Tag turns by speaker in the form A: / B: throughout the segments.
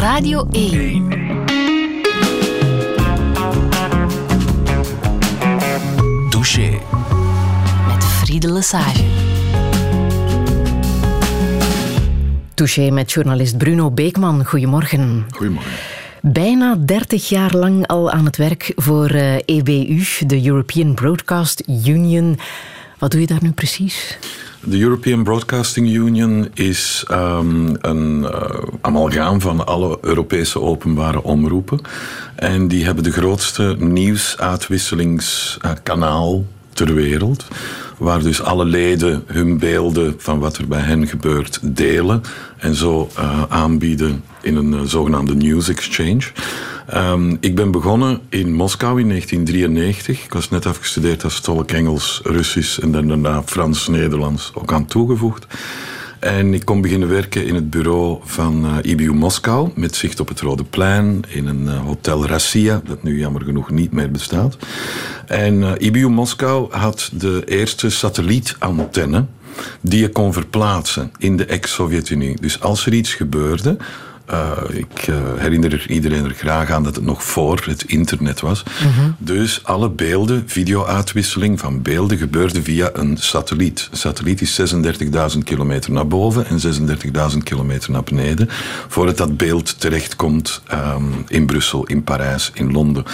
A: Radio 1.
B: Douche.
A: Met Friede Lesage. Touché met journalist Bruno Beekman. Goedemorgen.
C: Goedemorgen.
A: Bijna 30 jaar lang al aan het werk voor EBU, eh, e de European Broadcast Union. Wat doe je daar nu precies?
C: De European Broadcasting Union is um, een uh, amalgaam van alle Europese openbare omroepen. En die hebben de grootste nieuwsuitwisselingskanaal ter wereld. Waar dus alle leden hun beelden van wat er bij hen gebeurt delen. En zo uh, aanbieden in een uh, zogenaamde News Exchange. Um, ik ben begonnen in Moskou in 1993. Ik was net afgestudeerd als tolk Engels, Russisch en daarna Frans, Nederlands ook aan toegevoegd. En ik kon beginnen werken in het bureau van uh, IBU Moskou, met zicht op het Rode Plein, in een uh, hotel Rassia, dat nu jammer genoeg niet meer bestaat. En uh, IBU Moskou had de eerste satellietantenne die je kon verplaatsen in de ex-Sovjet-Unie. Dus als er iets gebeurde, uh, ik uh, herinner iedereen er graag aan dat het nog voor het internet was. Mm -hmm. Dus alle beelden, video-uitwisseling van beelden gebeurde via een satelliet. Een satelliet is 36.000 kilometer naar boven en 36.000 kilometer naar beneden. Voordat dat beeld terechtkomt um, in Brussel, in Parijs, in Londen.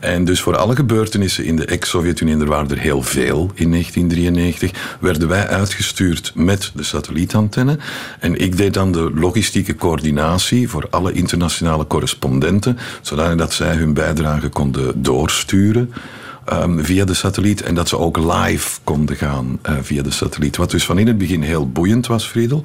C: En dus voor alle gebeurtenissen in de ex-Sovjet-Unie, er waren er heel veel in 1993, werden wij uitgestuurd met de satellietantenne. En ik deed dan de logistieke coördinatie voor alle internationale correspondenten, zodat zij hun bijdrage konden doorsturen. Um, via de satelliet en dat ze ook live konden gaan uh, via de satelliet. Wat dus van in het begin heel boeiend was, Friedel.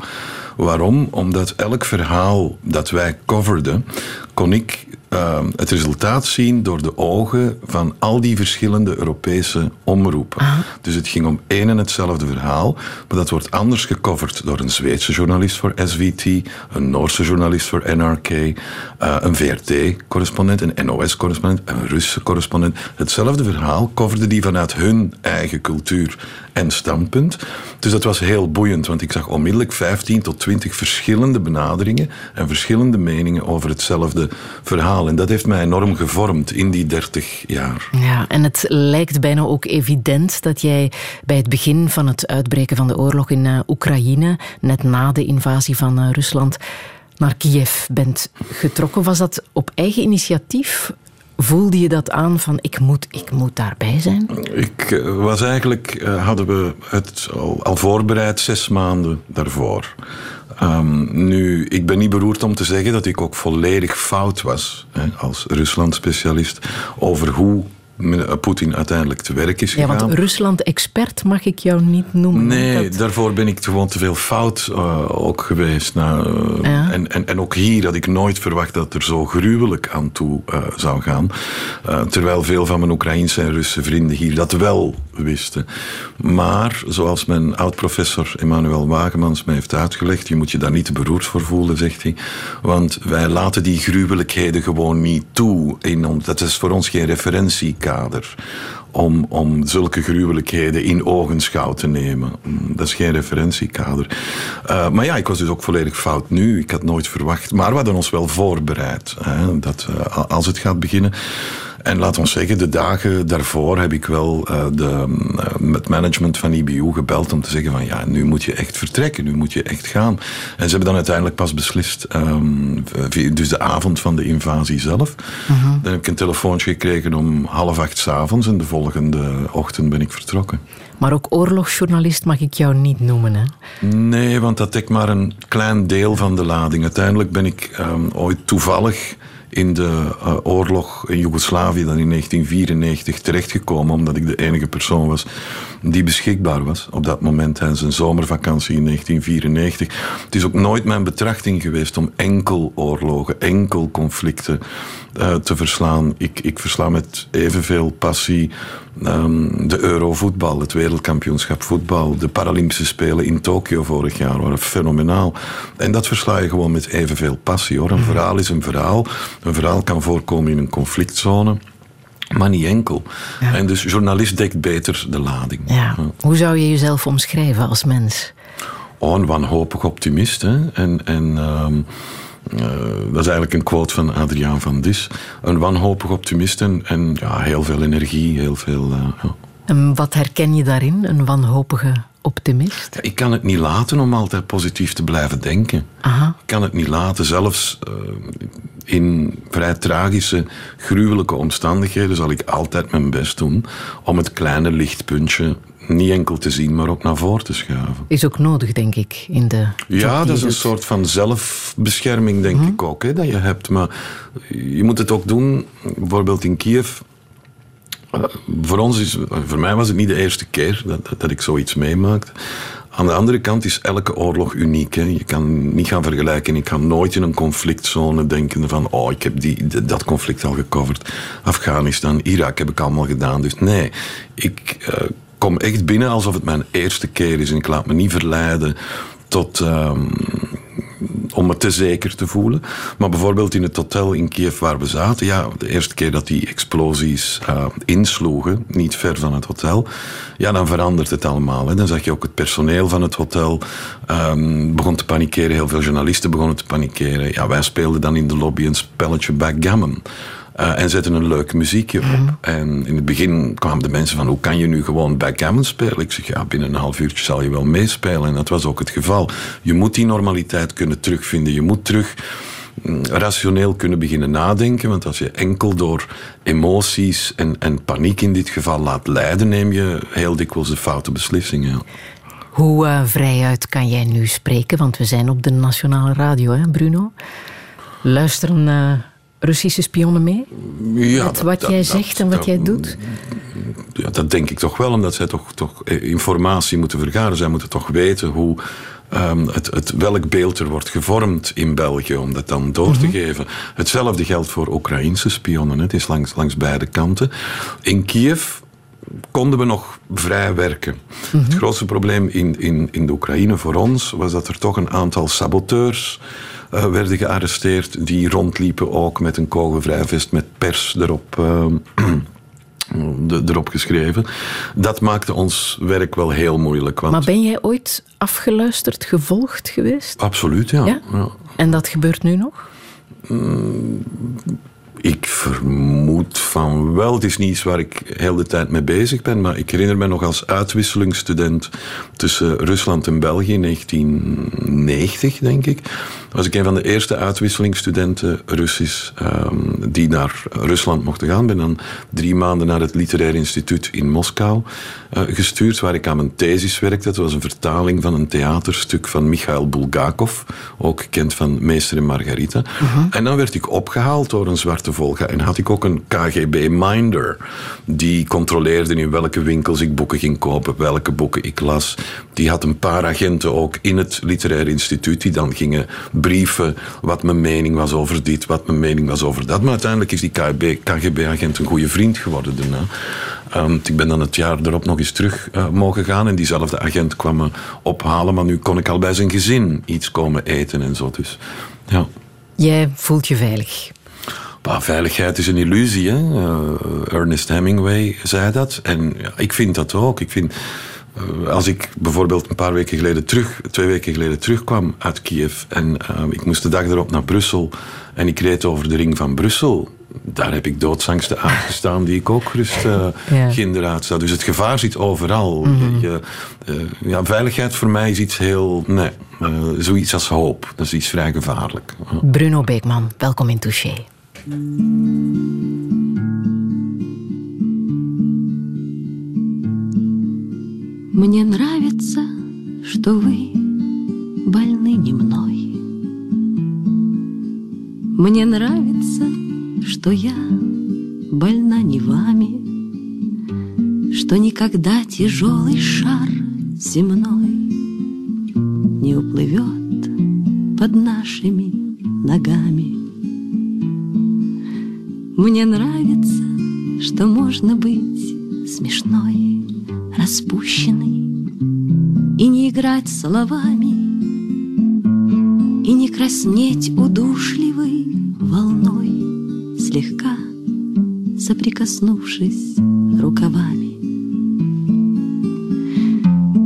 C: Waarom? Omdat elk verhaal dat wij coverden, kon ik uh, het resultaat zien door de ogen van al die verschillende Europese omroepen. Ah. Dus het ging om één en hetzelfde verhaal, maar dat wordt anders gecoverd door een Zweedse journalist voor SVT, een Noorse journalist voor NRK, uh, een VRT-correspondent, een NOS-correspondent, een Russische correspondent. Hetzelfde verhaal coverde die vanuit hun eigen cultuur en standpunt. Dus dat was heel boeiend, want ik zag onmiddellijk 15 tot 20 verschillende benaderingen en verschillende meningen over hetzelfde verhaal. En dat heeft mij enorm gevormd in die 30 jaar.
A: Ja, en het lijkt bijna ook evident dat jij bij het begin van het uitbreken van de oorlog in uh, Oekraïne, net na de invasie van uh, Rusland, naar Kiev bent getrokken. Was dat op eigen initiatief? Voelde je dat aan van ik moet, ik moet daarbij zijn?
C: Ik uh, was eigenlijk, uh, hadden we het al, al, voorbereid zes maanden daarvoor. Um, nu, ik ben niet beroerd om te zeggen dat ik ook volledig fout was hè, als Rusland-specialist over hoe Poetin uiteindelijk te werk is gegaan.
A: Ja, want Rusland-expert mag ik jou niet noemen.
C: Nee, dat... daarvoor ben ik gewoon te veel fout uh, ook geweest. Nou, uh, ja. en, en, en ook hier had ik nooit verwacht dat het er zo gruwelijk aan toe uh, zou gaan. terwijl veel van mijn Oekraïnse en Russische vrienden hier dat wel wisten. Maar, zoals mijn oud-professor Emmanuel Wagemans mij heeft uitgelegd, je moet je daar niet te beroerd voor voelen, zegt hij. Want wij laten die gruwelijkheden gewoon niet toe. In, dat is voor ons geen referentiekader om, om zulke gruwelijkheden in ogenschouw te nemen. Dat is geen referentiekader. Uh, maar ja, ik was dus ook volledig fout nu. Ik had nooit verwacht. Maar we hadden ons wel voorbereid. Hè, dat uh, als het gaat beginnen. En laat ons zeggen, de dagen daarvoor heb ik wel uh, de, uh, het management van IBU gebeld om te zeggen van ja, nu moet je echt vertrekken, nu moet je echt gaan. En ze hebben dan uiteindelijk pas beslist, um, dus de avond van de invasie zelf. Uh-huh. Dan heb ik een telefoontje gekregen om half acht s'avonds en de volgende ochtend ben ik vertrokken.
A: Maar ook oorlogsjournalist mag ik jou niet noemen, hè?
C: Nee, want dat dekt maar een klein deel van de lading. Uiteindelijk ben ik um, ooit toevallig in de uh, oorlog in Joegoslavië dan in 1994 terechtgekomen, omdat ik de enige persoon was die beschikbaar was op dat moment tijdens een zomervakantie in 1994. Het is ook nooit mijn betrachting geweest om enkel oorlogen, enkel conflicten uh, te verslaan. Ik, ik versla met evenveel passie um, de Eurovoetbal, het wereldkampioenschap voetbal, de Paralympische Spelen in Tokio vorig jaar waren fenomenaal. En dat versla je gewoon met evenveel passie hoor. Een verhaal is een verhaal. Een verhaal kan voorkomen in een conflictzone. Maar niet enkel. Ja. En dus journalist dekt beter de lading.
A: Ja. Hoe zou je jezelf omschrijven als mens?
C: Oh, een wanhopig optimist. Hè? En, en um, dat is eigenlijk een quote van Adriaan van Dis. Een wanhopig optimist en, en ja, heel veel energie, heel veel... Ja.
A: En wat herken je daarin, een wanhopige optimist?
C: ik kan het niet laten om altijd positief te blijven denken.
A: Aha.
C: Ik kan het niet laten, zelfs uh, in vrij tragische, gruwelijke omstandigheden zal ik altijd mijn best doen om het kleine lichtpuntje niet enkel te zien, maar ook naar voren te schuiven.
A: Is ook nodig, denk ik, in de.
C: Ja, dat is een soort van zelfbescherming, denk ik ook, hè, dat je hebt. Maar je moet het ook doen, bijvoorbeeld in Kiev. Voor, ons is, voor mij was het niet de eerste keer dat, dat ik zoiets meemaakte. Aan de andere kant is elke oorlog uniek. Hè. Je kan niet gaan vergelijken. Ik ga nooit in een conflictzone denken van... oh, ik heb die, dat conflict al gecoverd. Afghanistan, Irak heb ik allemaal gedaan. Dus nee, ik uh, kom echt binnen alsof het mijn eerste keer is. En ik laat me niet verleiden tot... Um, om me te zeker te voelen. Maar bijvoorbeeld in het hotel in Kiev waar we zaten, ja, de eerste keer dat die explosies uh, insloegen, niet ver van het hotel, ja, dan verandert het allemaal. Hè. Dan zag je ook het personeel van het hotel um, begon te panikeren, heel veel journalisten begonnen te panikeren. Ja, wij speelden dan in de lobby een spelletje backgammon. Uh, en zetten een leuk muziekje op. Mm. En in het begin kwamen de mensen van, hoe kan je nu gewoon backgammon spelen? Ik zeg, ja, binnen een half uurtje zal je wel meespelen. En dat was ook het geval. Je moet die normaliteit kunnen terugvinden. Je moet terug mm, rationeel kunnen beginnen nadenken. Want als je enkel door emoties en, en paniek in dit geval laat leiden, neem je heel dikwijls de foute beslissingen.
A: Hoe uh, vrijuit kan jij nu spreken? Want we zijn op de nationale radio, hè, Bruno? Luisteren uh, Russische spionnen mee?
C: Ja,
A: Met wat jij zegt en wat jij doet?
C: Ja, dat denk ik toch wel, omdat zij toch, toch informatie moeten vergaren. Zij moeten toch weten hoe um, het, het, welk beeld er wordt gevormd in België, om dat dan door te mm -hmm. geven. Hetzelfde geldt voor Oekraïnse spionnen. Het is langs, langs beide kanten. In Kiev konden we nog vrij werken. Mm -hmm. Het grootste probleem in, in, in de Oekraïne voor ons was dat er toch een aantal saboteurs uh, werden gearresteerd. Die rondliepen ook met een kogelvrij vest met pers erop. Uh, de, erop geschreven. Dat maakte ons werk wel heel moeilijk. Want
A: maar ben jij ooit afgeluisterd, gevolgd geweest?
C: Absoluut, ja. ja? ja.
A: En dat gebeurt nu nog?
C: Mm, ik vermoed van wel. Het is niet iets waar ik heel de tijd mee bezig ben. Maar ik herinner me nog als uitwisselingsstudent tussen Rusland en België in 1990, denk ik. Was ik een van de eerste uitwisselingsstudenten Russisch um, die naar Rusland mochten gaan. Ben dan drie maanden naar het Literair Instituut in Moskou uh, gestuurd, waar ik aan mijn thesis werkte. Dat was een vertaling van een theaterstuk van Michail Bulgakov, ook gekend van Meester en Margarita. Uh -huh. En dan werd ik opgehaald door een zwarte Volga en had ik ook een KGB-minder. Die controleerde in welke winkels ik boeken ging kopen, welke boeken ik las. Die had een paar agenten ook in het Literair Instituut die dan gingen brieven wat mijn mening was over dit, wat mijn mening was over dat. Maar uiteindelijk is die KGB-agent een goede vriend geworden daarna. Um, ik ben dan het jaar erop nog eens terug uh, mogen gaan en diezelfde agent kwam me ophalen, maar nu kon ik al bij zijn gezin iets komen eten en zo. Dus, ja.
A: Jij voelt je veilig?
C: Bah, veiligheid is een illusie. Hè? Uh, Ernest Hemingway zei dat. En ja, ik vind dat ook. Ik vind, als ik bijvoorbeeld een paar weken geleden terug, twee weken geleden terugkwam uit Kiev en uh, ik moest de dag erop naar Brussel en ik reed over de ring van Brussel, daar heb ik doodsangsten aangestaan die ik ook gerust uh, ja. Dus het gevaar zit overal. Mm -hmm. je, uh, ja, veiligheid voor mij is iets heel... Nee, uh, zoiets als hoop. Dat is iets vrij gevaarlijk.
A: Bruno Beekman, welkom in Touché.
D: Мне нравится, что вы больны не мной. Мне нравится, что я больна не вами, Что никогда тяжелый шар земной Не уплывет под нашими ногами. Мне нравится, что можно быть смешной, распущенной И не играть словами, И не краснеть удушливой волной, Слегка соприкоснувшись рукавами.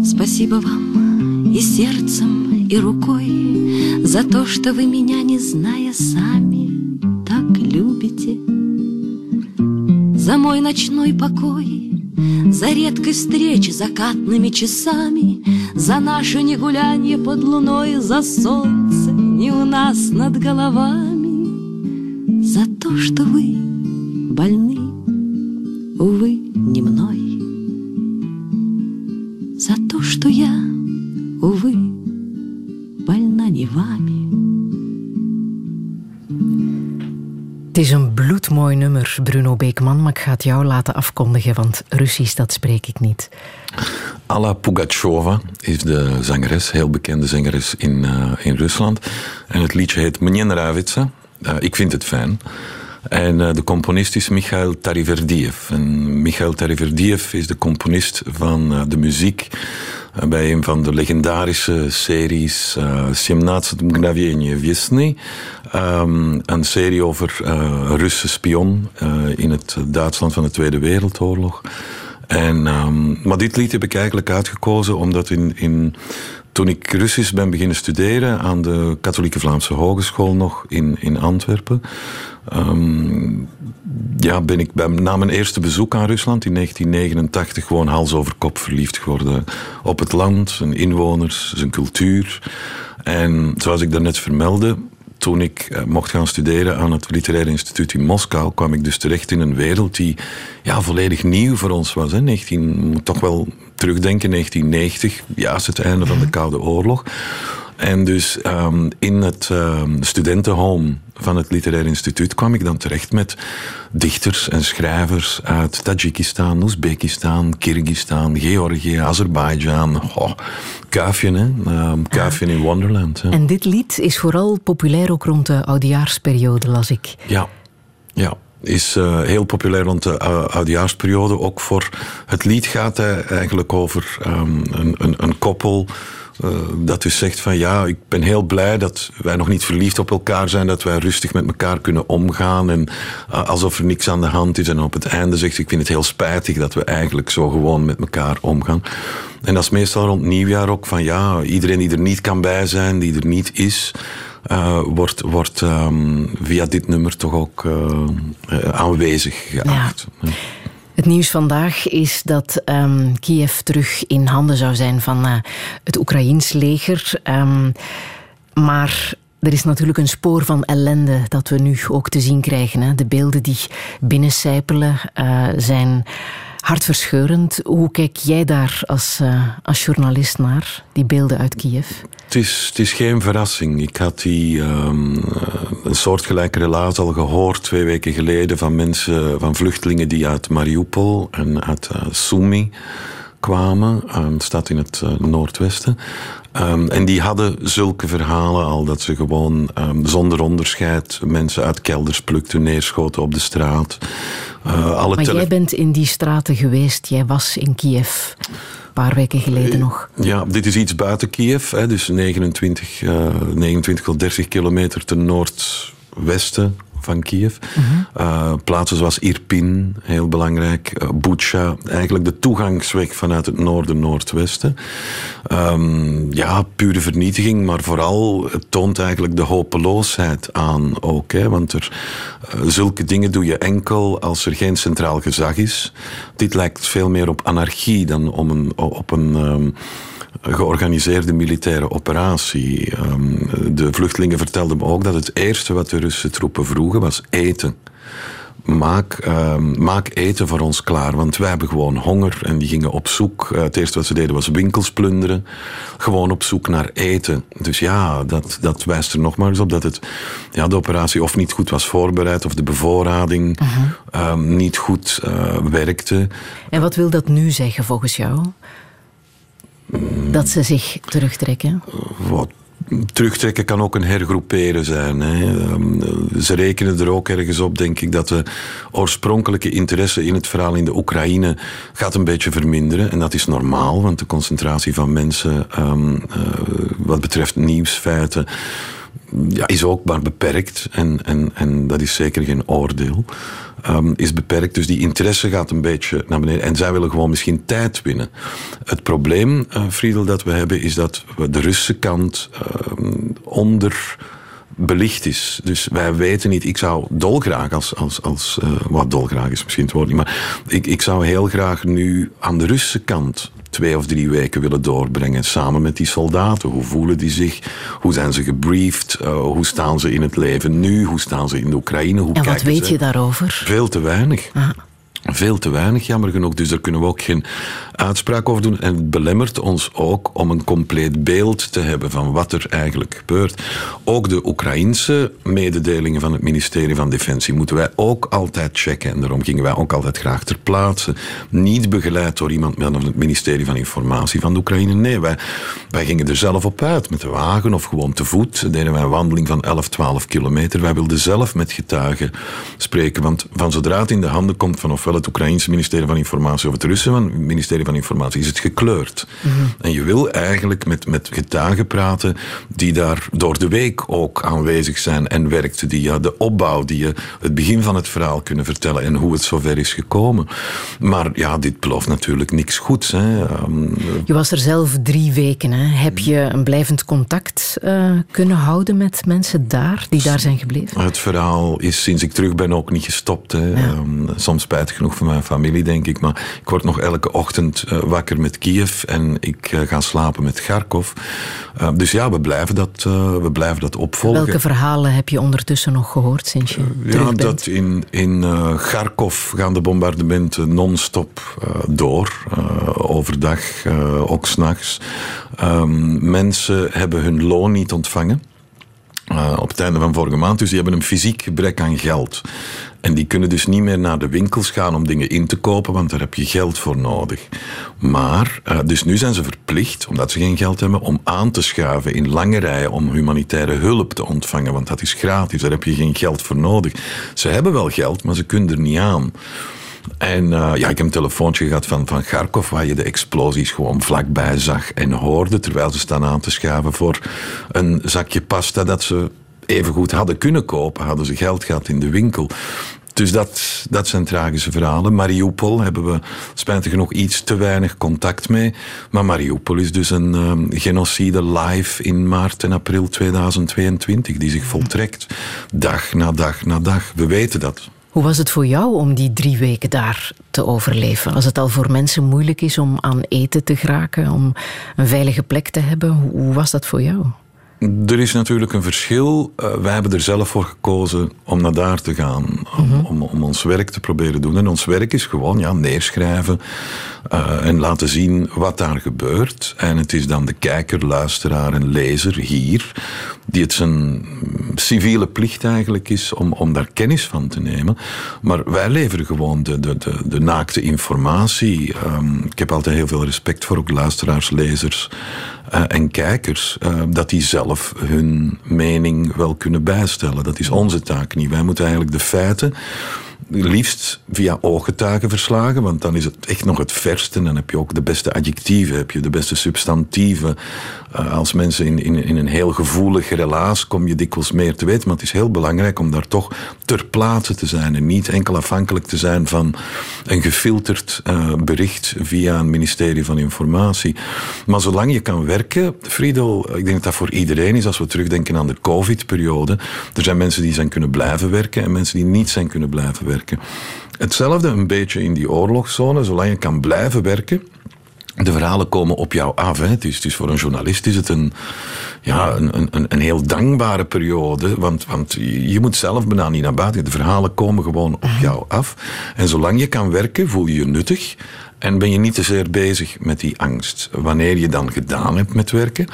D: Спасибо вам и сердцем, и рукой За то, что вы меня, не зная сами, так любите За мой ночной покой, за редкой встречи закатными часами За наше негулянье под луной, за солнце не у нас над головами За то, что вы больны, увы, не мной За то, что я, увы, больна не вами.
A: Het is nummer, Bruno Beekman, maar ik ga het jou laten afkondigen, want Russisch, dat spreek ik niet.
C: Alla Pugacheva is de zangeres, heel bekende zangeres in, eh, in Rusland. En het liedje heet Mnje Ravitsa. Eh, ik vind het fijn. En eh, de componist is Michail Tariverdiev. En Michail Tariverdiev is de componist van de muziek bij een van de legendarische series uh, 17 mgновения весны. Um, een serie over uh, een Russe spion uh, in het Duitsland van de Tweede Wereldoorlog. En, um, maar dit lied heb ik eigenlijk uitgekozen omdat in, in, toen ik Russisch ben beginnen studeren aan de Katholieke Vlaamse Hogeschool nog in, in Antwerpen, um, ja, ben ik bij, na mijn eerste bezoek aan Rusland in 1989 gewoon hals over kop verliefd geworden op het land, zijn inwoners, zijn cultuur. En zoals ik daarnet vermeldde, toen ik uh, mocht gaan studeren aan het Literair Instituut in Moskou, kwam ik dus terecht in een wereld die ja, volledig nieuw voor ons was. Hè. 19, moet toch wel terugdenken, 1990, juist het einde van de Koude Oorlog. En dus um, in het um, studentenhome van het Literair Instituut kwam ik dan terecht met dichters en schrijvers uit Tajikistan, Oezbekistan, Kyrgyzstan, Georgië, Azerbeidzjan. Oh, kuifje, hè? Um, kuifje in Wonderland.
A: En dit lied is vooral populair ook rond de oudejaarsperiode, las ik.
C: Ja, ja is uh, heel populair rond de uh, oudejaarsperiode. Ook voor het lied gaat hij eigenlijk over um, een, een, een koppel uh, dat dus zegt van ja, ik ben heel blij dat wij nog niet verliefd op elkaar zijn, dat wij rustig met elkaar kunnen omgaan en alsof er niks aan de hand is. En op het einde zegt ik vind het heel spijtig dat we eigenlijk zo gewoon met elkaar omgaan. En dat is meestal rond nieuwjaar ook van ja, iedereen die er niet kan bij zijn, die er niet is, uh, wordt, wordt um, via dit nummer toch ook aanwezig geacht.
A: Ja. Het nieuws vandaag is dat um, Kiev terug in handen zou zijn van het Oekraïns leger. Um, maar er is natuurlijk een spoor van ellende dat we nu ook te zien krijgen. Hè. De beelden die binnencijpelen zijn hartverscheurend. Hoe kijk jij daar als, uh, als journalist naar, die beelden uit Kiev?
C: Het is, het is geen verrassing. Ik had die um, een soortgelijke relatie al gehoord twee weken geleden van mensen, van vluchtelingen die uit Mariupol en uit uh, kwamen. Um, het staat in het uh, noordwesten. Um, en die hadden zulke verhalen al dat ze gewoon um, zonder onderscheid mensen uit kelders plukten, neerschoten op de straat.
A: Uh, alle maar jij bent in die straten geweest, jij was in Kiev. Een paar weken geleden nog.
C: Ja, dit is iets buiten Kiev, hè, dus 29, uh, 29 tot 30 kilometer ten noordwesten van Kiev. Uh -huh. uh, plaatsen zoals Irpin, heel belangrijk. Uh, Bucha, eigenlijk de toegangsweg vanuit het noorden-noordwesten. Um, ja, pure vernietiging, maar vooral het toont eigenlijk de hopeloosheid aan ook. Hè, want er, uh, zulke dingen doe je enkel als er geen centraal gezag is. Dit lijkt veel meer op anarchie dan om een, op een... Um, georganiseerde militaire operatie. Um, de vluchtelingen vertelden me ook dat het eerste wat de Russische troepen vroegen was eten. Maak, uh, maak eten voor ons klaar, want wij hebben gewoon honger. En die gingen op zoek. Uh, het eerste wat ze deden was winkels plunderen. Gewoon op zoek naar eten. Dus ja, dat, dat wijst er nogmaals op dat het, ja, de operatie of niet goed was voorbereid, of de bevoorrading uh -huh. um, niet goed uh, werkte.
A: En wat wil dat nu zeggen volgens jou? Dat ze zich terugtrekken?
C: Wat terugtrekken kan ook een hergroeperen zijn. Hè. Ze rekenen er ook ergens op, denk ik, dat de oorspronkelijke interesse in het verhaal in de Oekraïne gaat een beetje verminderen. En dat is normaal, want de concentratie van mensen um, uh, wat betreft nieuwsfeiten ja, is ook maar beperkt. En, en, en dat is zeker geen oordeel. Um, is beperkt. Dus die interesse gaat een beetje naar beneden. En zij willen gewoon misschien tijd winnen. Het probleem, uh, Friedel, dat we hebben, is dat we de Russische kant uh, onder belicht is. Dus wij weten niet. Ik zou dolgraag als. als, als uh, wat dolgraag is misschien het woord niet. Maar ik, ik zou heel graag nu aan de Russische kant twee of drie weken willen doorbrengen samen met die soldaten. Hoe voelen die zich? Hoe zijn ze gebriefd? Uh, hoe staan ze in het leven nu? Hoe staan ze in de Oekraïne? Hoe
A: en wat weet
C: ze?
A: je daarover?
C: Veel te weinig. Ah. Veel te weinig, jammer genoeg. Dus daar kunnen we ook geen uitspraak over doen. En het belemmert ons ook om een compleet beeld te hebben van wat er eigenlijk gebeurt. Ook de Oekraïnse mededelingen van het ministerie van Defensie moeten wij ook altijd checken. En daarom gingen wij ook altijd graag ter plaatse. Niet begeleid door iemand van het ministerie van Informatie van de Oekraïne. Nee, wij, wij gingen er zelf op uit met de wagen of gewoon te voet. Deden wij een wandeling van 11, 12 kilometer. Wij wilden zelf met getuigen spreken. Want van zodra het in de handen komt van ofwel het Oekraïnse ministerie van Informatie of het Russische ministerie van Informatie, is het gekleurd. Mm -hmm. En je wil eigenlijk met, met getuigen praten die daar door de week ook aanwezig zijn en werkt, die je de opbouw, die je het begin van het verhaal kunnen vertellen en hoe het zover is gekomen. Maar ja, dit belooft natuurlijk niks goeds. Hè. Um,
A: je was er zelf drie weken. Hè. Heb je een blijvend contact uh, kunnen houden met mensen daar, die daar zijn gebleven?
C: Het verhaal is sinds ik terug ben ook niet gestopt. Hè. Ja. Um, soms spijtig genoeg voor mijn familie, denk ik. Maar ik word nog elke ochtend uh, wakker met Kiev en ik uh, ga slapen met Kharkov. Uh, dus ja, we blijven, dat, we blijven dat opvolgen.
A: Welke verhalen heb je ondertussen nog gehoord sinds je
C: Ja,
A: bent?
C: dat in, in Kharkov gaan de bombardementen non-stop door. overdag, ook s'nachts. Um, mensen hebben hun loon niet ontvangen. Uh, op het einde van vorige maand. Dus die hebben een fysiek gebrek aan geld. En die kunnen dus niet meer naar de winkels gaan om dingen in te kopen, want daar heb je geld voor nodig. Maar, uh, dus nu zijn ze verplicht, omdat ze geen geld hebben, om aan te schuiven in lange rijen om humanitaire hulp te ontvangen, want dat is gratis, daar heb je geen geld voor nodig. Ze hebben wel geld, maar ze kunnen er niet aan. En uh, ja, ik heb een telefoontje gehad van, van Kharkov, waar je de explosies gewoon vlakbij zag en hoorde, terwijl ze staan aan te schuiven voor een zakje pasta dat ze even goed hadden kunnen kopen, hadden ze geld gehad in de winkel. Dus dat, dat zijn tragische verhalen. Mariupol hebben we spijtig genoeg iets te weinig contact mee. Maar Mariupol is dus een um, genocide live in maart en april 2022 die zich voltrekt. Dag na dag na dag. We weten dat.
A: Hoe was het voor jou om die drie weken daar te overleven? Als het al voor mensen moeilijk is om aan eten te geraken, om een veilige plek te hebben, hoe was dat voor jou?
C: Er is natuurlijk een verschil. Uh, wij hebben er zelf voor gekozen om naar daar te gaan. Om, mm-hmm. om, om, ons werk te proberen doen. En ons werk is gewoon ja, neerschrijven uh, en laten zien wat daar gebeurt. En het is dan de kijker, luisteraar en lezer hier die het zijn civiele plicht eigenlijk is om, om daar kennis van te nemen. Maar wij leveren gewoon de, de, de, de naakte informatie. Um, ik heb altijd heel veel respect voor ook luisteraars, lezers uh, en kijkers. Uh, dat die zelf hun mening wel kunnen bijstellen. Dat is onze taak niet. Wij moeten eigenlijk de feiten liefst via ooggetuigenverslagen, want dan is het echt nog het verste. En dan heb je ook de beste adjectieven, heb je de beste substantieven. Uh, als mensen in, in, in een heel gevoelige relaas kom je dikwijls meer te weten. Maar het is heel belangrijk om daar toch ter plaatse te zijn en niet enkel afhankelijk te zijn van een gefilterd uh, bericht via een ministerie van Informatie. Maar zolang je kan werken, Friedel, ik denk dat dat voor iedereen is als we terugdenken aan de COVID-periode. Er zijn mensen die zijn kunnen blijven werken en mensen die niet zijn kunnen blijven werken. Hetzelfde een beetje in die oorlogszone, zolang je kan blijven werken. De verhalen komen op jou af. Hè. Het is voor een journalist is het een, ja, een, een, een heel dankbare periode. Want, want je moet zelf bijna niet naar buiten. De verhalen komen gewoon op jou af. En zolang je kan werken, voel je je nuttig. En ben je niet te zeer bezig met die angst. Wanneer je dan gedaan hebt met werken,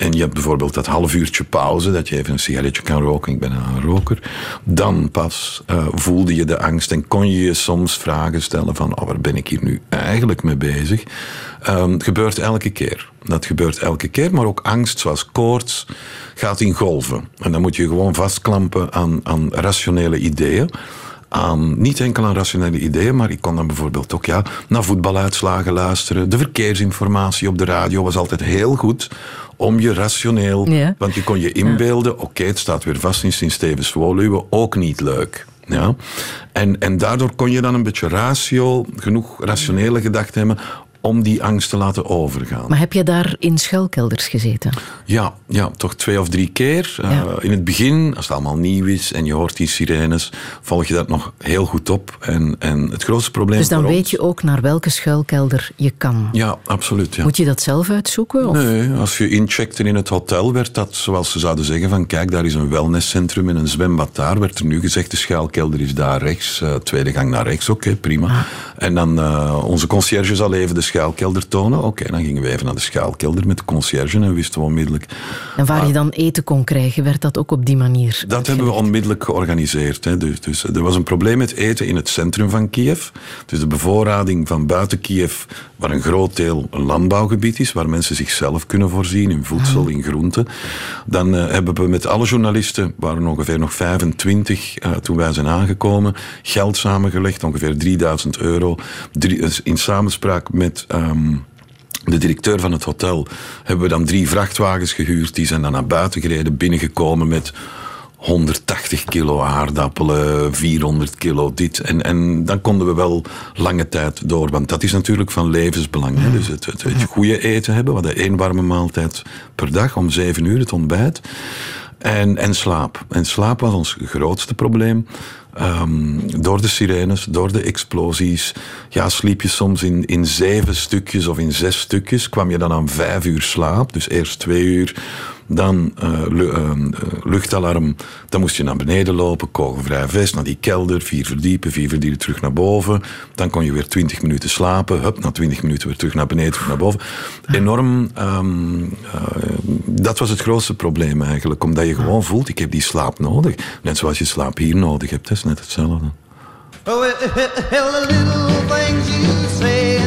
C: en je hebt bijvoorbeeld dat half uurtje pauze, dat je even een sigaretje kan roken, ik ben een roker, dan pas uh, voelde je de angst en kon je je soms vragen stellen van, oh, waar ben ik hier nu eigenlijk mee bezig? Um, gebeurt elke keer. Dat gebeurt elke keer, maar ook angst zoals koorts gaat in golven. En dan moet je gewoon vastklampen aan, aan rationele ideeën aan, niet enkel aan rationele ideeën, maar ik kon dan bijvoorbeeld ook ja, naar voetbaluitslagen luisteren. De verkeersinformatie op de radio was altijd heel goed om je rationeel...
A: Ja.
C: Want je kon je inbeelden, oké, het staat weer vast in Sint-Stevens-Woluwe, ook niet leuk. Ja? En, en daardoor kon je dan een beetje ratio, genoeg rationele gedachten hebben om die angst te laten overgaan.
A: Maar heb je daar in schuilkelders gezeten?
C: Ja, ja, toch twee of drie keer.
A: Ja.
C: Uh, in het begin, als het allemaal nieuw is en je hoort die sirenes, volg je dat nog heel goed op. En, en het grootste probleem
A: Dus dan weet
C: ons-
A: je ook naar welke schuilkelder je kan.
C: Ja, absoluut. Ja.
A: Moet je dat zelf uitzoeken? Of?
C: Nee, als je incheckte in het hotel, werd dat, zoals ze zouden zeggen, van kijk, daar is een wellnesscentrum en een zwembad daar. Werd er nu gezegd, de schuilkelder is daar rechts, eh, tweede gang naar rechts, oké, prima.
A: Ah.
C: En dan, eh, onze conciërge zal even de schuilkelder tonen. Oké, dan gingen we even naar de schuilkelder met de conciërge en wisten we onmiddellijk...
A: En waar je dan eten kon krijgen, werd dat ook op die manier
C: Dat hebben we onmiddellijk georganiseerd. Hè. Dus, dus er was een probleem met eten in het centrum van Kiev. Dus de bevoorrading van buiten Kiev, waar een groot deel een landbouwgebied is, waar mensen zichzelf kunnen voorzien in voedsel, in groenten. Dan eh, hebben we met alle journalisten, waren ongeveer nog 25 eh, toen wij zijn aangekomen, geld samengelegd, ongeveer 3000 euro, drie- eh, in samenspraak met... ehm, de directeur van het hotel hebben we dan drie vrachtwagens gehuurd. Die zijn dan naar buiten gereden, binnengekomen met 180 kilo aardappelen, 400 kilo dit. En, en dan konden we wel lange tijd door. Want dat is natuurlijk van levensbelang. Hè? Dus het, het, het goede eten hebben. We hadden één warme maaltijd per dag om zeven uur, het ontbijt. En, en slaap. En slaap was ons grootste probleem. Ehm, door de sirenes, door de explosies. Ja, sliep je soms in, in zeven stukjes of in zes stukjes. Kwam je dan aan vijf uur slaap. Dus eerst twee uur. Dan eh, eh, luchtalarm. Dan moest je naar beneden lopen. Kogelvrij vest. Naar die kelder. Vier verdiepen. Vier verdiepen terug naar boven. Dan kon je weer twintig minuten slapen. Hup, na twintig minuten weer terug naar beneden. Naar boven. Enorm. ehm, eh, dat was het grootste probleem eigenlijk. Omdat je gewoon voelt, ik heb die slaap nodig. Net zoals je slaap hier nodig hebt. Dat is net hetzelfde.
E: Oh, the little things you say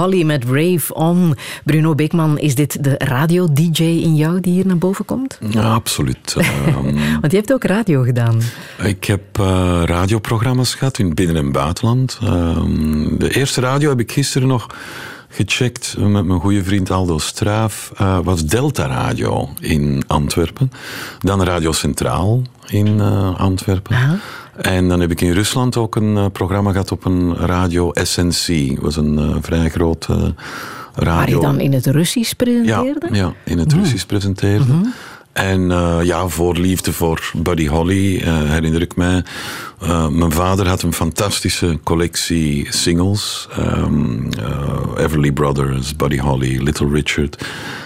A: Holly met Rave On. Bruno Beekman, is dit de radio-dj in jou die hier naar boven komt?
C: Ja, absoluut. Ehm,
A: Want je hebt ook radio gedaan.
C: ik heb eh, radioprogramma's gehad in binnen- en buitenland. Ehm, de eerste radio heb ik gisteren nog gecheckt met mijn goede vriend Aldo Straaf. eh, was Delta Radio in Antwerpen. Dan Radio Centraal in eh, Antwerpen.
A: Ah.
C: En dan heb ik in Rusland ook een eh, programma gehad op een radio SNC. Dat was een eh, vrij grote eh, radio.
A: Waar je dan in het Russisch presenteerde?
C: ja in het Russisch presenteerde. En eh, ja, voor liefde voor Buddy Holly herinner ik mij. Eh, mijn vader had een fantastische collectie singles. ehm, eh, Everly Brothers, Buddy Holly, Little Richard.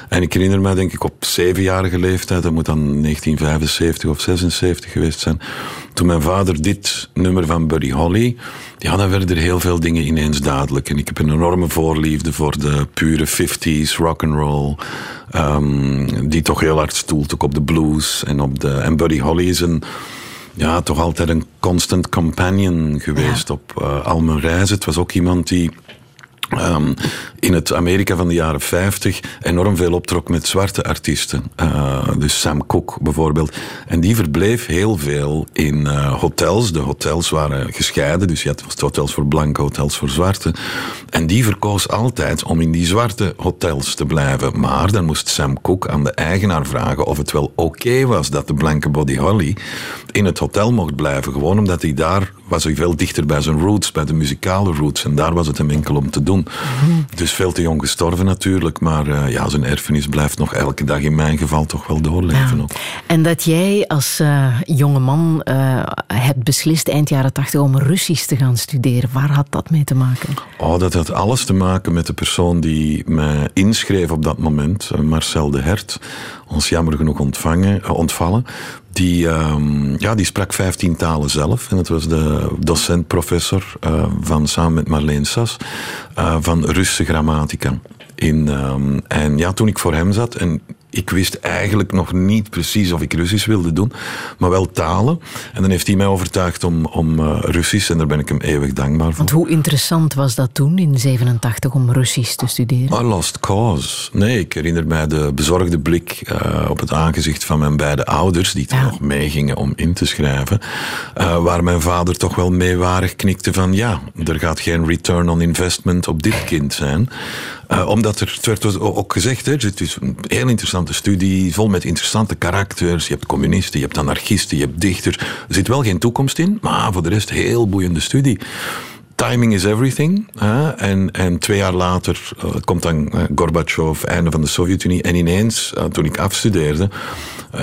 C: En ik herinner me, denk ik, op zevenjarige leeftijd, dat moet dan 1975 of 76 geweest zijn, toen mijn vader dit nummer van Buddy Holly, ja, dan werden er heel veel dingen ineens duidelijk. En ik heb een enorme voorliefde voor de pure 50s rock and roll, um, die toch heel hard stoelt ook op de blues en op de. En Buddy Holly is een ja, toch altijd een constant companion geweest op uh, al mijn reizen. Het was ook iemand die Um, in het Amerika van de jaren 50 enorm veel optrok met zwarte artiesten. Uh, dus Sam Cooke bijvoorbeeld. En die verbleef heel veel in uh, hotels. De hotels waren gescheiden, dus je had hotels voor blanke, hotels voor zwarte. En die verkoos altijd om in die zwarte hotels te blijven. Maar dan moest Sam Cooke aan de eigenaar vragen of het wel oké was dat de blanke Body Holly in het hotel mocht blijven. Gewoon omdat hij daar was hij veel dichter bij zijn roots, bij de muzikale roots. En daar was het hem enkel om te doen. Dus veel te jong gestorven natuurlijk. Maar uh, ja, zijn erfenis blijft nog elke dag in mijn geval toch wel doorleven. Ook.
A: En dat jij als uh, jonge man uh, hebt beslist eind jaren tachtig om Russisch te gaan studeren. Waar had dat mee te maken?
C: Oh, dat had alles te maken met de persoon die me inschreef op dat moment. Marcel de Hert. Ons jammer genoeg ontvangen, ontvallen. Die, um, ja, die sprak vijftien talen zelf. En dat was de docent-professor uh, van, samen met Marleen Sas, uh, van Russische grammatica. In, um, en ja, toen ik voor hem zat, en ik wist eigenlijk nog niet precies of ik Russisch wilde doen, maar wel talen. En dan heeft hij mij overtuigd om, om uh, Russisch en daar ben ik hem eeuwig dankbaar voor.
A: Want hoe interessant was dat toen in 87 om Russisch te studeren?
C: I lost cause. Nee, ik herinner mij de bezorgde blik uh, op het aangezicht van mijn beide ouders, die toen ja. nog meegingen om in te schrijven, uh, waar mijn vader toch wel meewarig knikte van ja, er gaat geen return on investment op dit kind zijn. Uh, omdat er, het werd ook gezegd, hè, het is een heel interessante studie, vol met interessante karakters. Je hebt communisten, je hebt anarchisten, je hebt dichters. Er zit wel geen toekomst in, maar voor de rest heel boeiende studie. Timing is everything. Hè? En, en twee jaar later uh, komt dan uh, Gorbachev, einde van de Sovjet-Unie. En ineens, toen ik afstudeerde,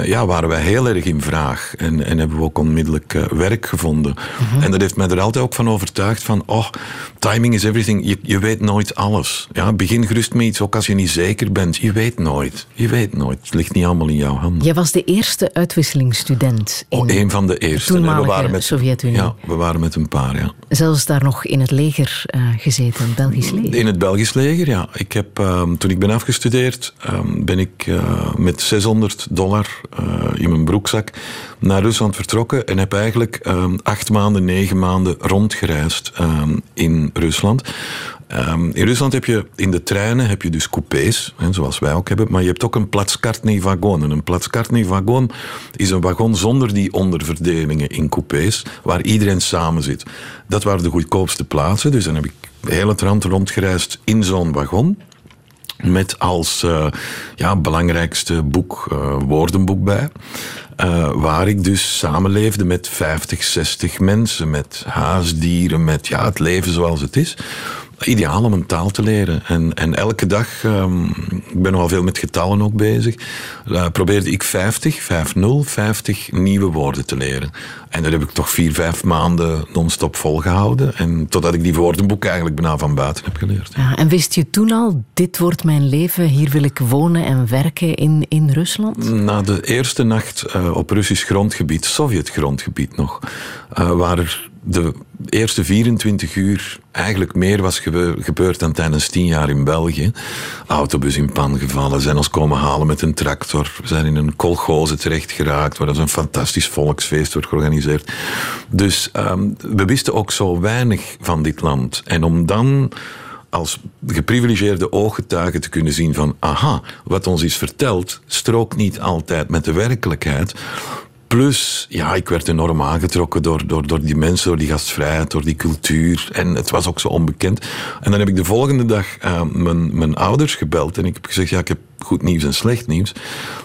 C: ja, waren wij heel erg in vraag. En, en hebben we ook onmiddellijk werk gevonden. -hmm. En dat heeft mij er altijd ook van overtuigd van, oh, timing is everything. Je, je weet nooit alles. Ja, begin gerust met iets, ook als je niet zeker bent. Je weet nooit. Je weet nooit. Het ligt niet allemaal in jouw handen.
A: Jij was de eerste uitwisselingsstudent in
C: oh, een van de eerste.
A: toenmalige we waren met,
C: Sovjet-Unie. Ja, we waren met een paar, ja.
A: Zelfs daar nog in het leger uh, gezeten, het Belgisch leger.
C: In het Belgisch leger, ja. Ik heb, um, toen ik ben afgestudeerd, um, ben ik uh, met 600 dollar uh, in mijn broekzak naar Rusland vertrokken en heb eigenlijk um, acht maanden, negen maanden rondgereisd in Rusland. Um, in Rusland heb je in de treinen heb je dus coupés, hè, zoals wij ook hebben, maar je hebt ook een platskartny wagon. En een platskartny wagon is een wagon zonder die onderverdelingen in coupés, waar iedereen samen zit. Dat waren de goedkoopste plaatsen, dus dan heb ik heel het land rondgereisd in zo'n wagon. Met als uh, ja, belangrijkste boek uh, woordenboek bij. Uh, waar ik dus samenleefde met 50, 60 mensen. Met haasdieren, met ja, het leven zoals het is. Ideaal om een taal te leren. En, en elke dag, um, ik ben nogal veel met getallen ook bezig, uh, probeerde ik 50, 50, 50 nieuwe woorden te leren. En dat heb ik toch vier, vijf maanden non-stop volgehouden. En totdat ik die woordenboek eigenlijk bijna van buiten heb geleerd.
A: Ja, en wist je toen al, dit wordt mijn leven, hier wil ik wonen en werken in, in Rusland?
C: Na de eerste nacht uh, op Russisch grondgebied, Sovjet-grondgebied nog, uh, waar er de eerste 24 uur eigenlijk meer was gebeurd dan tijdens tien jaar in België. Autobus in pan gevallen, zijn ons komen halen met een tractor, zijn in een kolgoze terecht geraakt, waar een fantastisch volksfeest wordt georganiseerd. Dus um, we wisten ook zo weinig van dit land. En om dan als geprivilegeerde ooggetuige te kunnen zien van aha, wat ons is verteld, strookt niet altijd met de werkelijkheid. Plus, ja, ik werd enorm aangetrokken door, door, door die mensen, door die gastvrijheid, door die cultuur. En het was ook zo onbekend. En dan heb ik de volgende dag uh, mijn, mijn ouders gebeld en ik heb gezegd, ja, ik heb goed nieuws en slecht nieuws.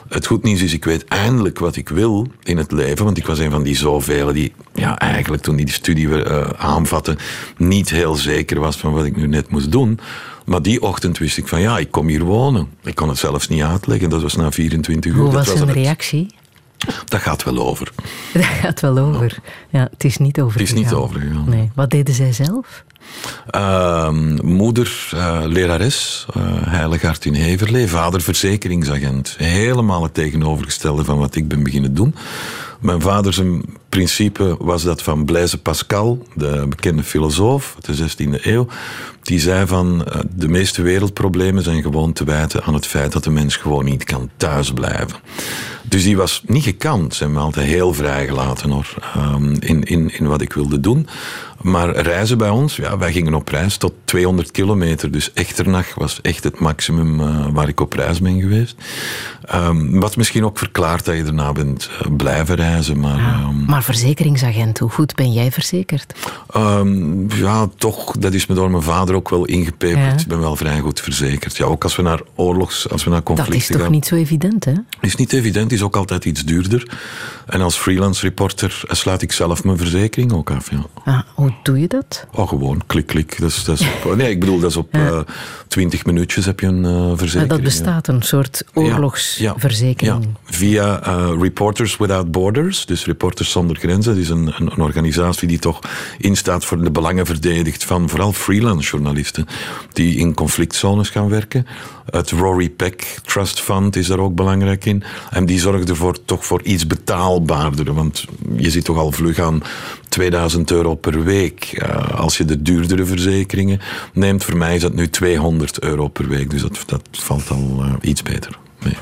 C: Het goed nieuws is, ik weet eindelijk wat ik wil in het leven. Want ik was een van die zoveel die ja, eigenlijk toen die, die studie uh, aanvatten, niet heel zeker was van wat ik nu net moest doen. Maar die ochtend wist ik van ja, ik kom hier wonen. Ik kon het zelfs niet uitleggen, dat was na 24 uur.
A: Hoe was
C: dat
A: hun reactie?
C: Dat gaat wel over.
A: Dat gaat wel over. Ja, het is niet over.
C: Het is niet overgegaan.
A: Nee. Wat deden zij zelf?
C: Ehm, moeder, uh, lerares, uh, in Heverlee. Vader, verzekeringsagent. Helemaal het tegenovergestelde van wat ik ben beginnen doen. Mijn vader zijn principe was dat van Blaise Pascal, de bekende filosoof uit de 16e eeuw. Die zei van uh, de meeste wereldproblemen zijn gewoon te wijten aan het feit dat de mens gewoon niet kan thuisblijven. Dus die was niet gekant. Ze hebben me altijd heel vrijgelaten hoor, um, in, in, in wat ik wilde doen. Maar reizen bij ons, ja, wij gingen op reis tot 200 kilometer. Dus Echternach was echt het maximum uh, waar ik op reis ben geweest. Um, wat misschien ook verklaart dat je daarna bent uh, blijven reizen. Maar,
A: ja, um, maar verzekeringsagent, hoe goed ben jij verzekerd?
C: Um, ja, toch, dat is me door mijn vader ook wel ingepeperd. Ja. Ik ben wel vrij goed verzekerd. Ja, ook als we naar oorlogs, als we naar conflicten gaan.
A: Dat is toch
C: gaan.
A: niet zo evident, hè?
C: Is niet evident, is ook altijd iets duurder. En als freelance reporter sluit ik zelf mijn verzekering ook af, ja.
A: Ah, hoe doe je dat?
C: Oh, gewoon, klik, klik. Dat is, dat is op, nee, ik bedoel, dat is op ja. uh, 20 minuutjes heb je een uh, verzekering.
A: Maar dat bestaat, een soort oorlogsverzekering.
C: Ja, ja. via uh, Reporters Without Borders, dus Reporters Zonder Grenzen. Dat is een, een, een, organisatie die toch instaat voor de belangen verdedigt van vooral freelance journalisten die in conflictzones gaan werken. Het Rory Peck Trust Fund is daar ook belangrijk in. En die zorgt ervoor toch voor iets betaalbaarder. Want je zit toch al vlug aan 2000 euro per week. Uh, als je de duurdere verzekeringen neemt, voor mij is dat nu 200 euro per week. Dus dat, dat valt al uh, iets beter mee.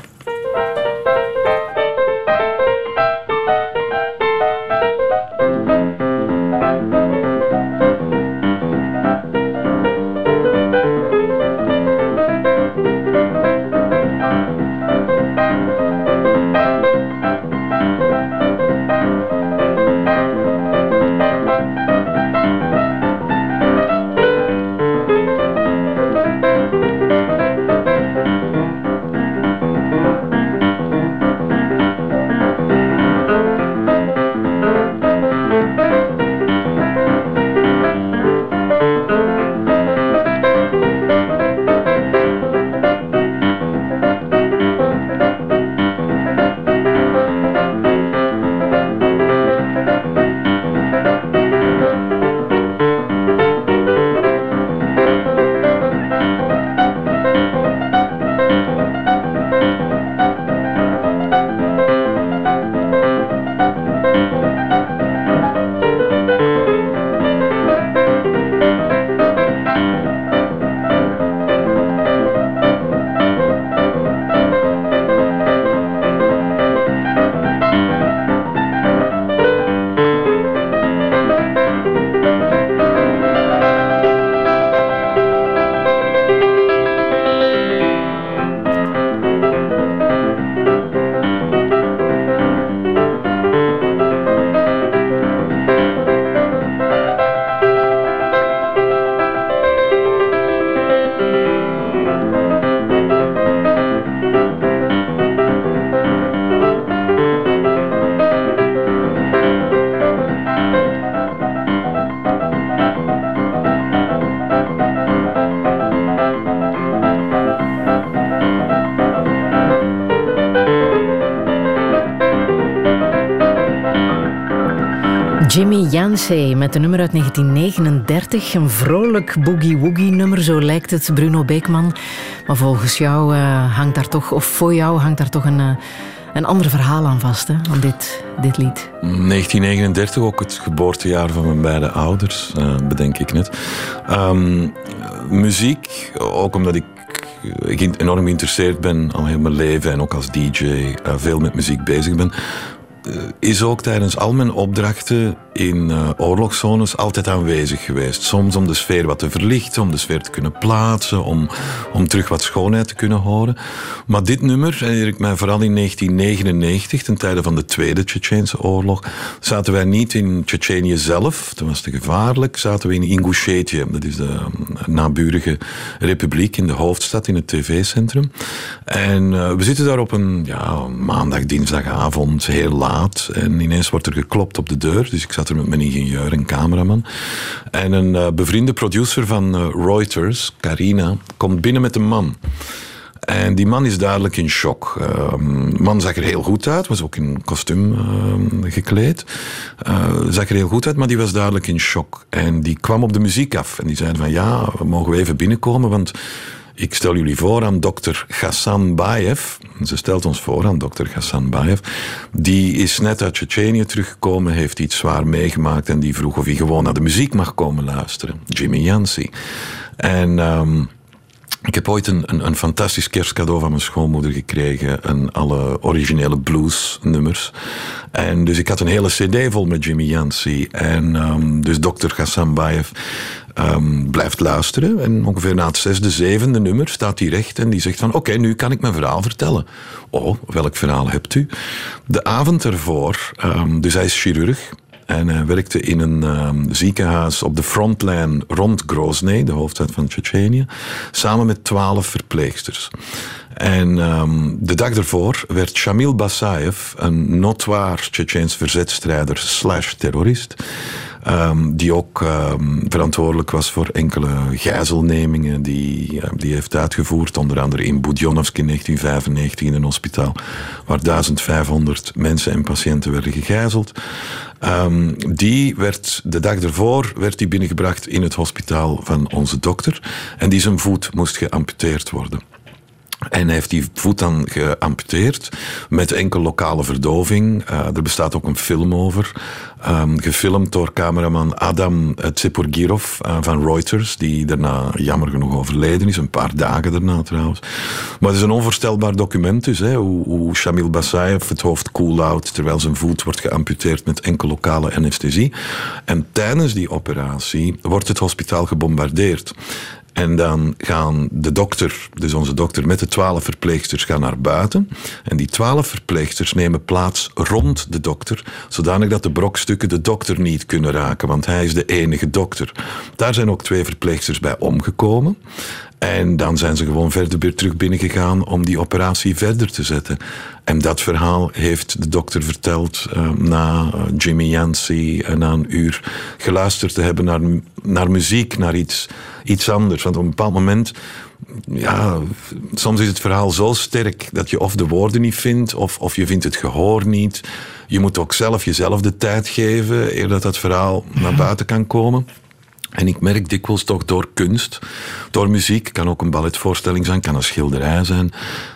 A: Met een nummer uit 1939. Een vrolijk boogie-woogie nummer, zo lijkt het, Bruno Beekman. Maar volgens jou uh, hangt daar toch, of voor jou hangt daar toch een, uh, een ander verhaal aan vast, hè, aan dit, dit lied.
C: 1939, ook het geboortejaar van mijn beide ouders, uh, bedenk ik net. Um, muziek, ook omdat ik ik enorm geïnteresseerd ben al heel mijn leven en ook als DJ veel met muziek bezig ben is ook tijdens al mijn opdrachten in uh, oorlogszones altijd aanwezig geweest. Soms om de sfeer wat te verlichten, om de sfeer te kunnen plaatsen, om, om terug wat schoonheid te kunnen horen. Maar dit nummer herinner ik mij vooral in 1999, ten tijde van de Tweede Tsjetsjeense oorlog, zaten wij niet in Tsjetsjenië zelf, toen was het gevaarlijk, zaten we in Ingushetië, dat is de naburige republiek in de hoofdstad, in het tv-centrum. En uh, we zitten daar op een ja, maandag, dinsdagavond, heel laat, en ineens wordt er geklopt op de deur, dus ik zat er met mijn ingenieur en cameraman. En een uh, bevriende producer van uh, Reuters, Carina, komt binnen met een man. En die man is duidelijk in shock. Ehm, de man zag er heel goed uit, was ook in kostuum ehm, gekleed. Uh, zag er heel goed uit, maar die was duidelijk in shock. En die kwam op de muziek af en die zei van ja, mogen we even binnenkomen, want ik stel jullie voor aan dokter Ghassan Bayev. Ze stelt ons voor aan dokter Ghassan Bayev. Die is net uit Tsjetsjenië teruggekomen, heeft iets zwaar meegemaakt en die vroeg of hij gewoon naar de muziek mag komen luisteren. Jimmy Yancey. En um, ik heb ooit een, een, fantastisch kerstcadeau van mijn schoonmoeder gekregen. En alle originele bluesnummers. En dus ik had een hele cd vol met Jimmy Yancey. En um, dus dokter Ghassan Bayev um, blijft luisteren. En ongeveer na het zesde, zevende nummer staat hij recht en die zegt van oké, nu kan ik mijn verhaal vertellen. Oh, welk verhaal hebt u? De avond ervoor, um, dus hij is chirurg. En hij werkte in een um, ziekenhuis op de frontline rond Grozny, de hoofdstad van Tsjetsjenië, samen met twaalf verpleegsters. En um, de dag ervoor werd Shamil Basayev, een notoire Tsjetsjeens verzetstrijder slash terrorist, Um, die ook um, verantwoordelijk was voor enkele gijzelnemingen die, die heeft uitgevoerd. Onder andere in Budjonovsk in 1995 in een hospitaal waar 1500 mensen en patiënten werden gegijzeld. Um, die werd de dag ervoor werd die binnengebracht in het hospitaal van onze dokter. En die zijn voet moest geamputeerd worden. En heeft die voet dan geamputeerd met enkel lokale verdoving. Uh, er bestaat ook een film over. Um, gefilmd door cameraman Adam Tseporgirov uh, van Reuters, die daarna jammer genoeg overleden is, een paar dagen daarna trouwens. Maar het is een onvoorstelbaar document dus, hè, hoe, hoe Shamil Basayev het hoofd cool-out terwijl zijn voet wordt geamputeerd met enkel lokale anesthesie. En tijdens die operatie wordt het hospitaal gebombardeerd. En dan gaan de dokter, dus onze dokter, met de twaalf verpleegsters gaan naar buiten. En die twaalf verpleegsters nemen plaats rond de dokter, zodanig dat de brokstukken de dokter niet kunnen raken, want hij is de enige dokter. Daar zijn ook twee verpleegsters bij omgekomen. En dan zijn ze gewoon verder weer terug binnengegaan om die operatie verder te zetten. En dat verhaal heeft de dokter verteld uh, na Jimmy Yancey en na een uur geluisterd te hebben naar, naar muziek, naar iets, iets anders. Want op een bepaald moment ja, soms is het verhaal zo sterk dat je of de woorden niet vindt, of, of je vindt het gehoor niet. Je moet ook zelf jezelf de tijd geven eer dat dat verhaal naar buiten kan komen. En ik merk dikwijls toch door kunst, door muziek, kan ook een balletvoorstelling zijn, kan een schilderij zijn.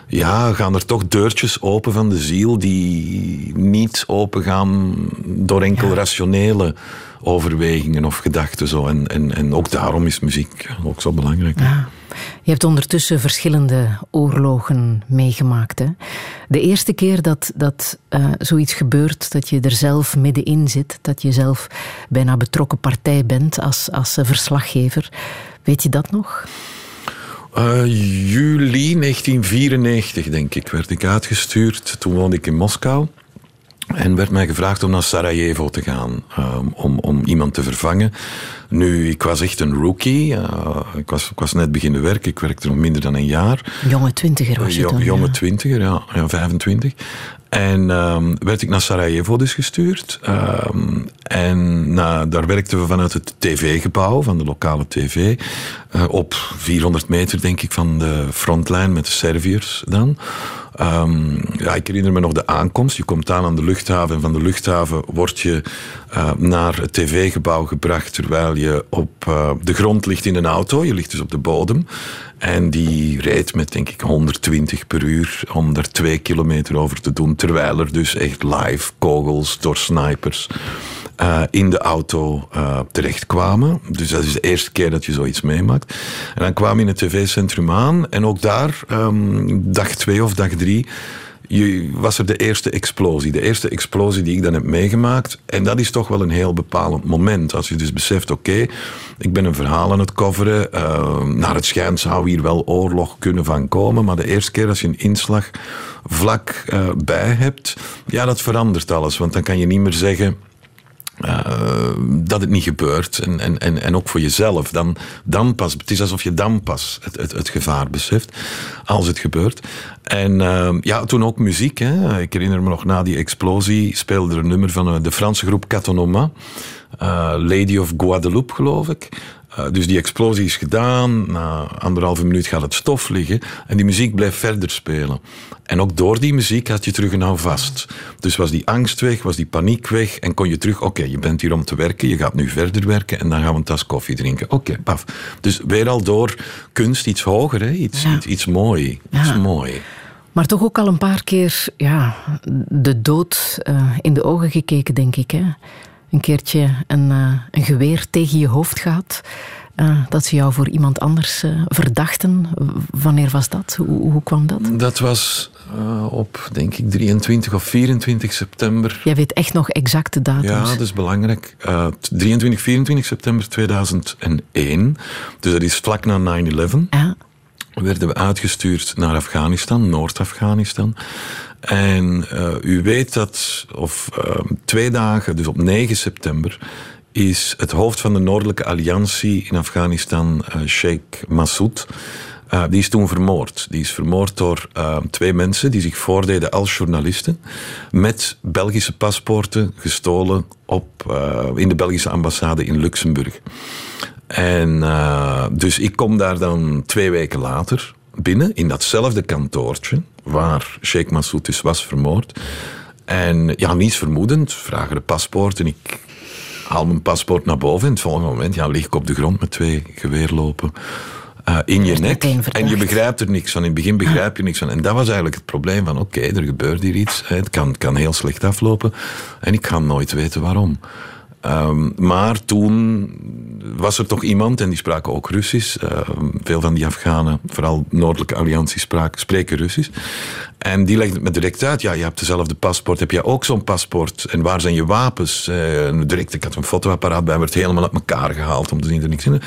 C: Ja, gaan er toch deurtjes open van de ziel die niet open gaan door enkel ja. rationele overwegingen of gedachten. Zo. En, en, en ook daarom is muziek ook zo belangrijk.
A: Ja. Je hebt ondertussen verschillende oorlogen meegemaakt. Hè? De eerste keer dat, dat uh, zoiets gebeurt, dat je er zelf middenin zit, dat je zelf bijna betrokken partij bent als, als verslaggever. Weet je dat nog?
C: Uh, juli 1994, denk ik, werd ik uitgestuurd. Toen woonde ik in Moskou. En werd mij gevraagd om naar Sarajevo te gaan, um, om, om iemand te vervangen. Nu, ik was echt een rookie. Uh, ik, was, ik was net beginnen werken. Ik werkte nog minder dan een jaar.
A: Jonge twintiger was je dan?
C: Jonge
A: ja.
C: twintiger, ja, ja, 25. En um, werd ik naar Sarajevo dus gestuurd. Um, en nou, daar werkten we vanuit het tv-gebouw van de lokale tv. Uh, op 400 meter, denk ik, van de frontlijn met de Serviërs dan. Um, ja, ik herinner me nog de aankomst. Je komt aan aan de luchthaven en van de luchthaven word je uh, naar het tv-gebouw gebracht terwijl je op uh, de grond ligt in een auto. Je ligt dus op de bodem. En die reed met denk ik 120 per uur om daar twee kilometer over te doen. Terwijl er dus echt live kogels door snipers uh, in de auto uh, terechtkwamen. Dus dat is de eerste keer dat je zoiets meemaakt. En dan kwam je in het tv-centrum aan. En ook daar, um, dag twee of dag drie, je, was er de eerste explosie. De eerste explosie die ik dan heb meegemaakt. En dat is toch wel een heel bepalend moment. Als je dus beseft, oké, ik ben een verhaal aan het coveren. Uh, naar het schijnt zou hier wel oorlog kunnen van komen. Maar de eerste keer als je een inslag vlak uh, bij hebt, ja, dat verandert alles. Want dan kan je niet meer zeggen uh, dat het niet gebeurt. En, en, en, en ook voor jezelf. Dan, dan pas, het is alsof je dan pas het, het, gevaar beseft. Als het gebeurt. En uh, ja, toen ook muziek. Hè. Ik herinner me nog na die explosie speelde er een nummer van de Franse groep Catonoma. Lady of Guadeloupe, geloof ik. Eh, dus die explosie is gedaan. Na anderhalve minuut gaat het stof liggen. En die muziek blijft verder spelen. En ook door die muziek had je terug een houvast. Dus was die angst weg, was die paniek weg. En kon je terug, oké, je bent hier om te werken. Je gaat nu verder werken. En dan gaan we een tas koffie drinken. Oké, paf. Dus weer al door kunst iets hoger, hè? Iets,
A: Ja.
C: iets, iets mooi.
A: Ja.
C: Iets mooi.
A: Maar toch ook al een paar keer ja, de dood eh, in de ogen gekeken, denk ik. Hè? Een keertje een, eh, een geweer tegen je hoofd gaat. eh, dat ze jou voor iemand anders eh, verdachten. Wanneer was dat? Hoe, hoe kwam dat?
C: Dat was op, denk ik, 23 of 24 september.
A: Jij weet echt nog exacte datums.
C: Ja, dat is belangrijk. Eh, 23, 24 september 2001. Dus dat is vlak na 9-11.
A: Ja.
C: werden we uitgestuurd naar Afghanistan, Noord-Afghanistan. En eh, u weet dat, of eh, twee dagen, dus op 9 september, is het hoofd van de Noordelijke Alliantie in Afghanistan, eh, Sheikh Massoud, eh, die is toen vermoord. Die is vermoord door eh, twee mensen die zich voordeden als journalisten. Met Belgische paspoorten gestolen op, in de Belgische ambassade in Luxemburg. En dus ik kom daar dan twee weken later binnen in datzelfde kantoortje waar Sheikh Massoud dus was vermoord. En ja, niets vermoedend, vragen de paspoort en ik haal mijn paspoort naar boven. En het volgende moment ja, lig ik op de grond met twee geweerlopen eh, in je nek. En je begrijpt er niks van. In het begin begrijp je niks van. En dat was eigenlijk het probleem van oké, er gebeurt hier iets. Het kan, het kan heel slecht aflopen. En ik ga nooit weten waarom. Ehm, maar toen was er toch iemand, en die spraken ook Russisch. Ehm, veel van die Afghanen, vooral Noordelijke Alliantie, spreken Russisch. En die legde het me direct uit. Ja, je hebt dezelfde paspoort. Heb jij ook zo'n paspoort? En waar zijn je wapens? Eh, direct, ik had een fotoapparaat bij, werd helemaal uit elkaar gehaald om te zien dat er niks in.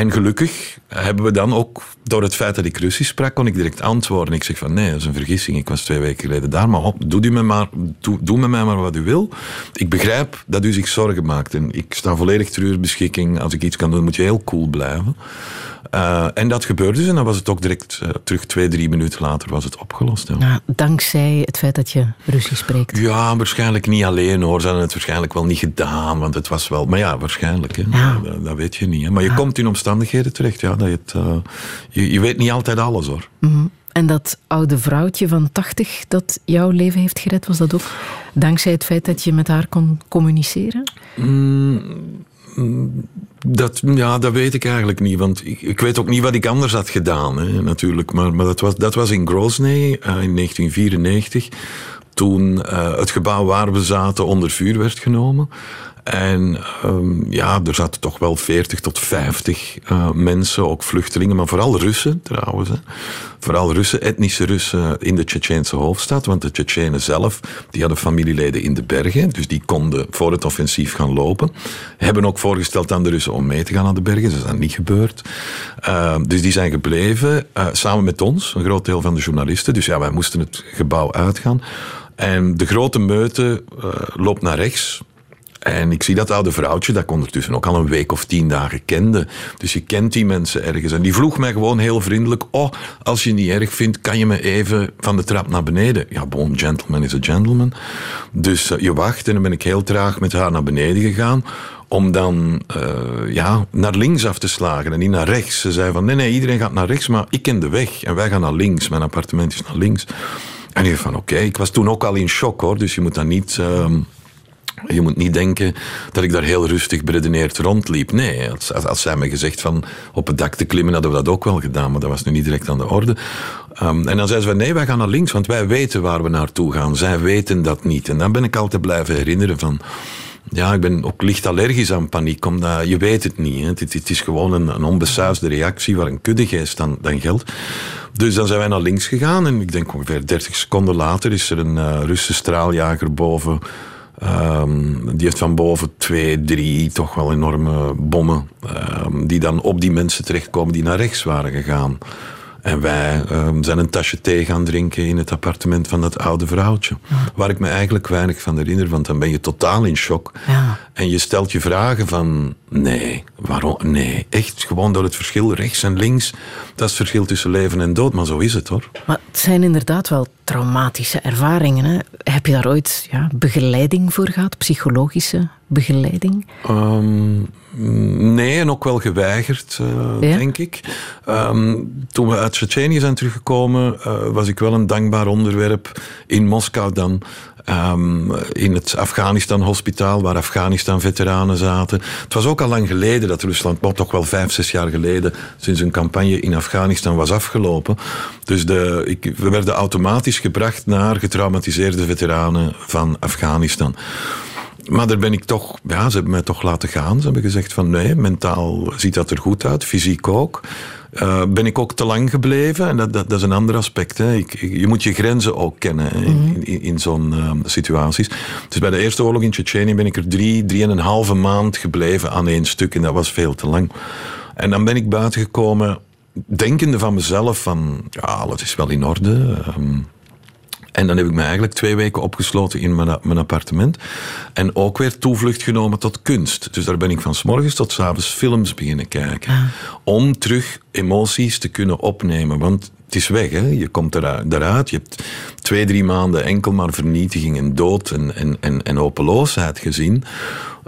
C: En gelukkig hebben we dan ook, door het feit dat ik Russisch sprak, kon ik direct antwoorden. Ik zeg van nee, dat is een vergissing. Ik was twee weken geleden daar, maar op, doe, u maar, doe, doe met mij maar wat u wil. Ik begrijp dat u zich zorgen maakt en ik sta volledig ter uw beschikking. Als ik iets kan doen, moet je heel cool blijven. Eh, en dat gebeurde dus en dan was het ook direct eh, terug twee, drie minuten later was het opgelost. Ja.
A: Ja, dankzij het feit dat je Russisch spreekt.
C: Ja, waarschijnlijk niet alleen hoor. Ze hadden het waarschijnlijk wel niet gedaan, want het was wel... Maar ja, waarschijnlijk. Hè.
A: Ja.
C: Dat, dat weet je niet. Hè. Maar je komt in omstandigheden terecht. Ja, dat je, het, eh, je, je weet niet altijd alles hoor.
A: Mhm. En dat oude vrouwtje van 80 dat jouw leven heeft gered, was dat ook dankzij het feit dat je met haar kon communiceren?
C: Dat, ja, dat weet ik eigenlijk niet. Want ik, ik weet ook niet wat ik anders had gedaan, hè, natuurlijk. Maar, maar dat, was, dat was in Grozny eh, in 1994. Toen eh, het gebouw waar we zaten onder vuur werd genomen. En ehm, ja, er zaten toch wel 40 tot 50 eh, mensen, ook vluchtelingen, maar vooral Russen trouwens. Hè. Vooral Russen, etnische Russen in de Tsjetsjeense hoofdstad. Want de Tsjetsjenen zelf, die hadden familieleden in de bergen. Dus die konden voor het offensief gaan lopen. Hebben ook voorgesteld aan de Russen om mee te gaan naar de bergen. Dat is dan niet gebeurd. Uh, dus die zijn gebleven, uh, samen met ons, een groot deel van de journalisten. Dus ja, wij moesten het gebouw uitgaan. En de grote meute uh, loopt naar rechts. En ik zie dat oude vrouwtje, dat ik ondertussen ook al een week of tien dagen kende. Dus je kent die mensen ergens. En die vroeg mij gewoon heel vriendelijk: Oh, als je niet erg vindt, kan je me even van de trap naar beneden? Ja, bon, gentleman is a gentleman. Dus uh, je wacht en dan ben ik heel traag met haar naar beneden gegaan. Om dan uh, ja, naar links af te slagen en niet naar rechts. Ze zei van: Nee, nee, iedereen gaat naar rechts, maar ik ken de weg. En wij gaan naar links. Mijn appartement is naar links. En ik van: Oké, ik was toen ook al in shock hoor. Dus je moet dan niet. Uh, je moet niet denken dat ik daar heel rustig beredeneerd rondliep. Nee, als, zij me gezegd van op het dak te klimmen, hadden we dat ook wel gedaan, maar dat was nu niet direct aan de orde. Um, en dan zei ze nee, wij gaan naar links, want wij weten waar we naartoe gaan. Zij weten dat niet. En dan ben ik altijd blijven herinneren van... Ja, ik ben ook licht allergisch aan paniek, omdat je weet het niet. Hè. Het, is gewoon een, een onbesuisde reactie waar een kuddegeest dan, dan geldt. Dus dan zijn wij naar links gegaan en ik denk ongeveer 30 seconden later is er een uh, Russische straaljager boven... Um, die heeft van boven twee, drie toch wel enorme bommen. Um, die dan op die mensen terechtkomen die naar rechts waren gegaan. En wij um, zijn een tasje thee gaan drinken in het appartement van dat oude vrouwtje. Ja. Waar ik me eigenlijk weinig van herinner, want dan ben je totaal in shock.
A: Ja.
C: En je stelt je vragen van, nee, waarom? Nee, echt gewoon door het verschil rechts en links. Dat is het verschil tussen leven en dood, maar zo is het hoor.
A: Maar het zijn inderdaad wel traumatische ervaringen. Hè? Heb je daar ooit ja, begeleiding voor gehad, psychologische begeleiding?
C: Um, nee, en ook wel geweigerd, uh, denk ik. Um, toen we uit Tsjetsjenië zijn teruggekomen, uh, was ik wel een dankbaar onderwerp in Moskou dan. Um, in het Afghanistan-hospitaal, waar Afghanistan-veteranen zaten. Het was ook al lang geleden dat Rusland, maar toch wel vijf, zes jaar geleden, sinds een campagne in Afghanistan was afgelopen. Dus de, ik, we werden automatisch gebracht naar getraumatiseerde veteranen van Afghanistan. Maar daar ben ik toch, ja, ze hebben mij toch laten gaan. Ze hebben gezegd van nee, mentaal ziet dat er goed uit, fysiek ook. Uh, ben ik ook te lang gebleven? En dat, dat, dat is een ander aspect. Hè. Ik, je moet je grenzen ook kennen in, mhm. in, in zo'n uh, situaties. Dus bij de Eerste Oorlog in Tsjetsjenië ben ik er drie, drie en een halve maand gebleven aan één stuk. En dat was veel te lang. En dan ben ik buiten gekomen, denkende van mezelf van... Ja, alles is wel in orde. Um, en dan heb ik me eigenlijk twee weken opgesloten in mijn, mijn appartement. En ook weer toevlucht genomen tot kunst. Dus daar ben ik van s morgens tot s avonds films beginnen kijken. Ah. Om terug emoties te kunnen opnemen. Want het is weg, hè? je komt eruit. Je hebt twee, drie maanden enkel maar vernietiging en dood en, en, en, en hopeloosheid gezien.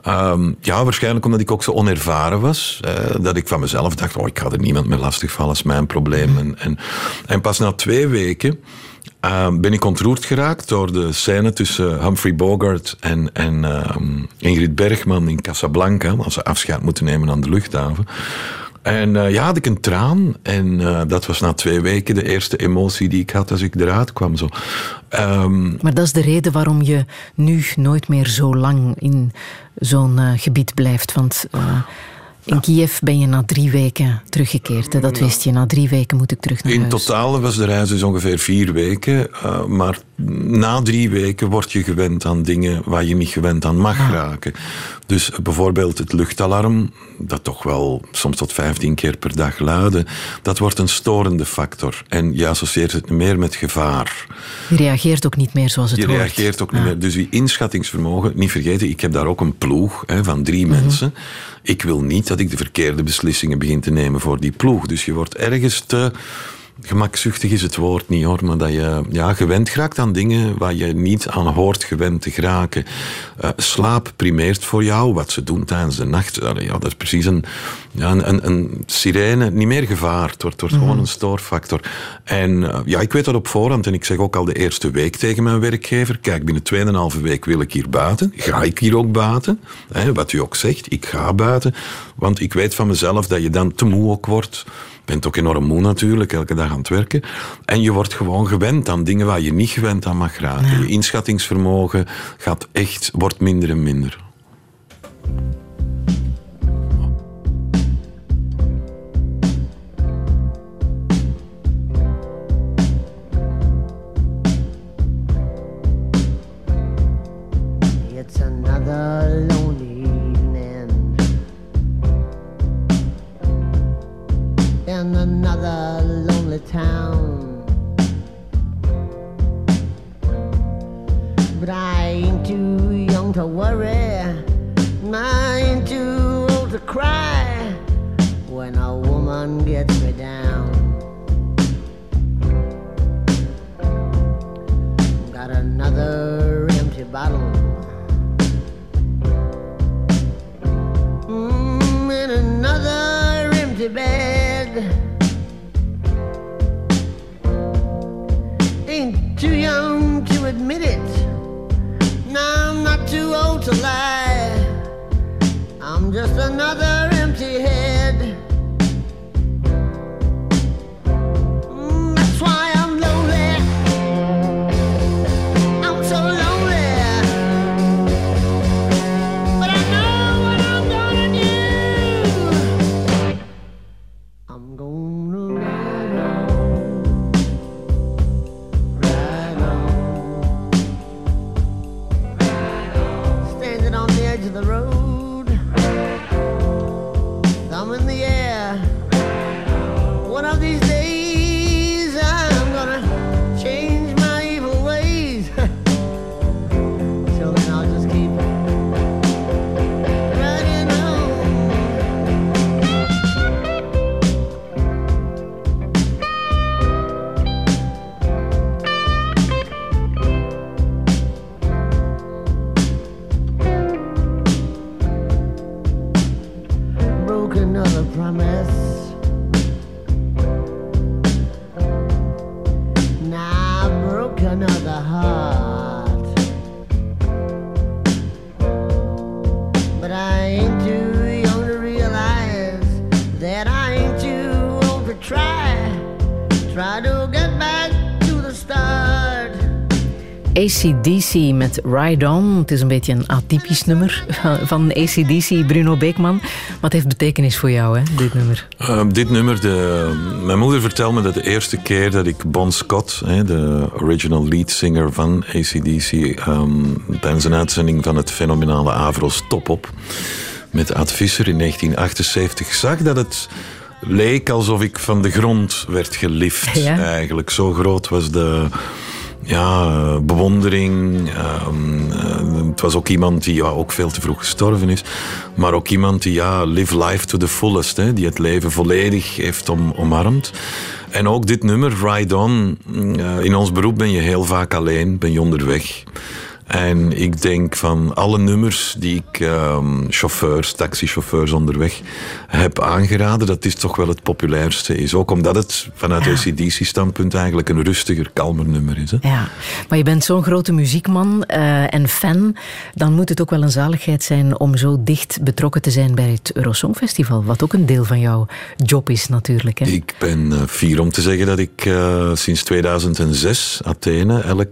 C: Um, ja, waarschijnlijk omdat ik ook zo onervaren was. Uh, dat ik van mezelf dacht, oh, ik ga er niemand meer lastigvallen, dat is mijn probleem. En, en, en pas na twee weken uh, ben ik ontroerd geraakt door de scène tussen Humphrey Bogart en, en uh, Ingrid Bergman in Casablanca, als ze afscheid moeten nemen aan de luchthaven. En uh, ja, had ik een traan. En uh, dat was na twee weken de eerste emotie die ik had als ik eruit kwam. Zo.
A: Um, maar dat is de reden waarom je nu nooit meer zo lang in zo'n uh, gebied blijft. Want in Kiev ben je na drie weken teruggekeerd. Dat wist je. Na drie weken moet ik terug naar
C: in
A: huis.
C: In totaal was de reis dus ongeveer vier weken. Uh, maar na drie weken word je gewend aan dingen waar je niet gewend aan mag raken. Dus bijvoorbeeld het luchtalarm, dat toch wel soms tot 15 keer per dag luidde, dat wordt een storende factor. En je associeert het meer met gevaar.
A: Je reageert ook niet meer zoals het
C: je
A: hoort.
C: Je reageert ook niet meer. Dus die inschattingsvermogen, niet vergeten, ik heb daar ook een ploeg hè, van drie mhm. mensen. Ik wil niet dat ik de verkeerde beslissingen begin te nemen voor die ploeg. Dus je wordt ergens te gemakzuchtig is het woord niet hoor, maar dat je ja, gewend geraakt aan dingen waar je niet aan hoort gewend te geraken. Uh, slaap primeert voor jou, wat ze doen tijdens de nacht. ja, dat is precies een, ja, een, een, sirene, niet meer gevaar. Het wordt, wordt gewoon mhm. een stoorfactor. En uh, ja, ik weet dat op voorhand en ik zeg ook al de eerste week tegen mijn werkgever, kijk, binnen 2,5 week wil ik hier buiten. Ga ik hier ook buiten? Hè, wat u ook zegt, ik ga buiten. Want ik weet van mezelf dat je dan te moe ook wordt bent ook enorm moe natuurlijk, elke dag aan het werken. En je wordt gewoon gewend aan dingen waar je niet gewend aan mag raken. Je inschattingsvermogen gaat echt, wordt minder en minder.
A: ACDC met Ride On. Het is een beetje een atypisch nummer van ACDC, Bruno Beekman. Wat heeft betekenis voor jou, hè, dit nummer?
C: Uh, dit nummer, de, mijn moeder vertelde me dat de eerste keer dat ik Bon Scott, hè, de original lead singer van ACDC, um, tijdens een uitzending van het fenomenale Avros Top Op met Ad Visser in 1978 zag, dat het leek alsof ik van de grond werd gelift.
A: Ja.
C: Eigenlijk. Zo groot was de ja, bewondering. Um, uh, het was ook iemand die ja, ook veel te vroeg gestorven is. Maar ook iemand die ja, live life to the fullest. Hè, die het leven volledig heeft om, omarmd. En ook dit nummer, Ride On. Uh, in ons beroep ben je heel vaak alleen, ben je onderweg. En ik denk van alle nummers die ik um, chauffeurs, taxichauffeurs onderweg heb aangeraden, dat is toch wel het populairste is. Ook omdat het vanuit ja. ACDC-standpunt eigenlijk een rustiger, kalmer nummer is. Hè?
A: Ja, maar je bent zo'n grote muziekman uh, en fan, dan moet het ook wel een zaligheid zijn om zo dicht betrokken te zijn bij het Eurosongfestival, wat ook een deel van jouw job is natuurlijk. Hè?
C: Ik ben uh, fier om te zeggen dat ik uh, sinds 2006 Athene elk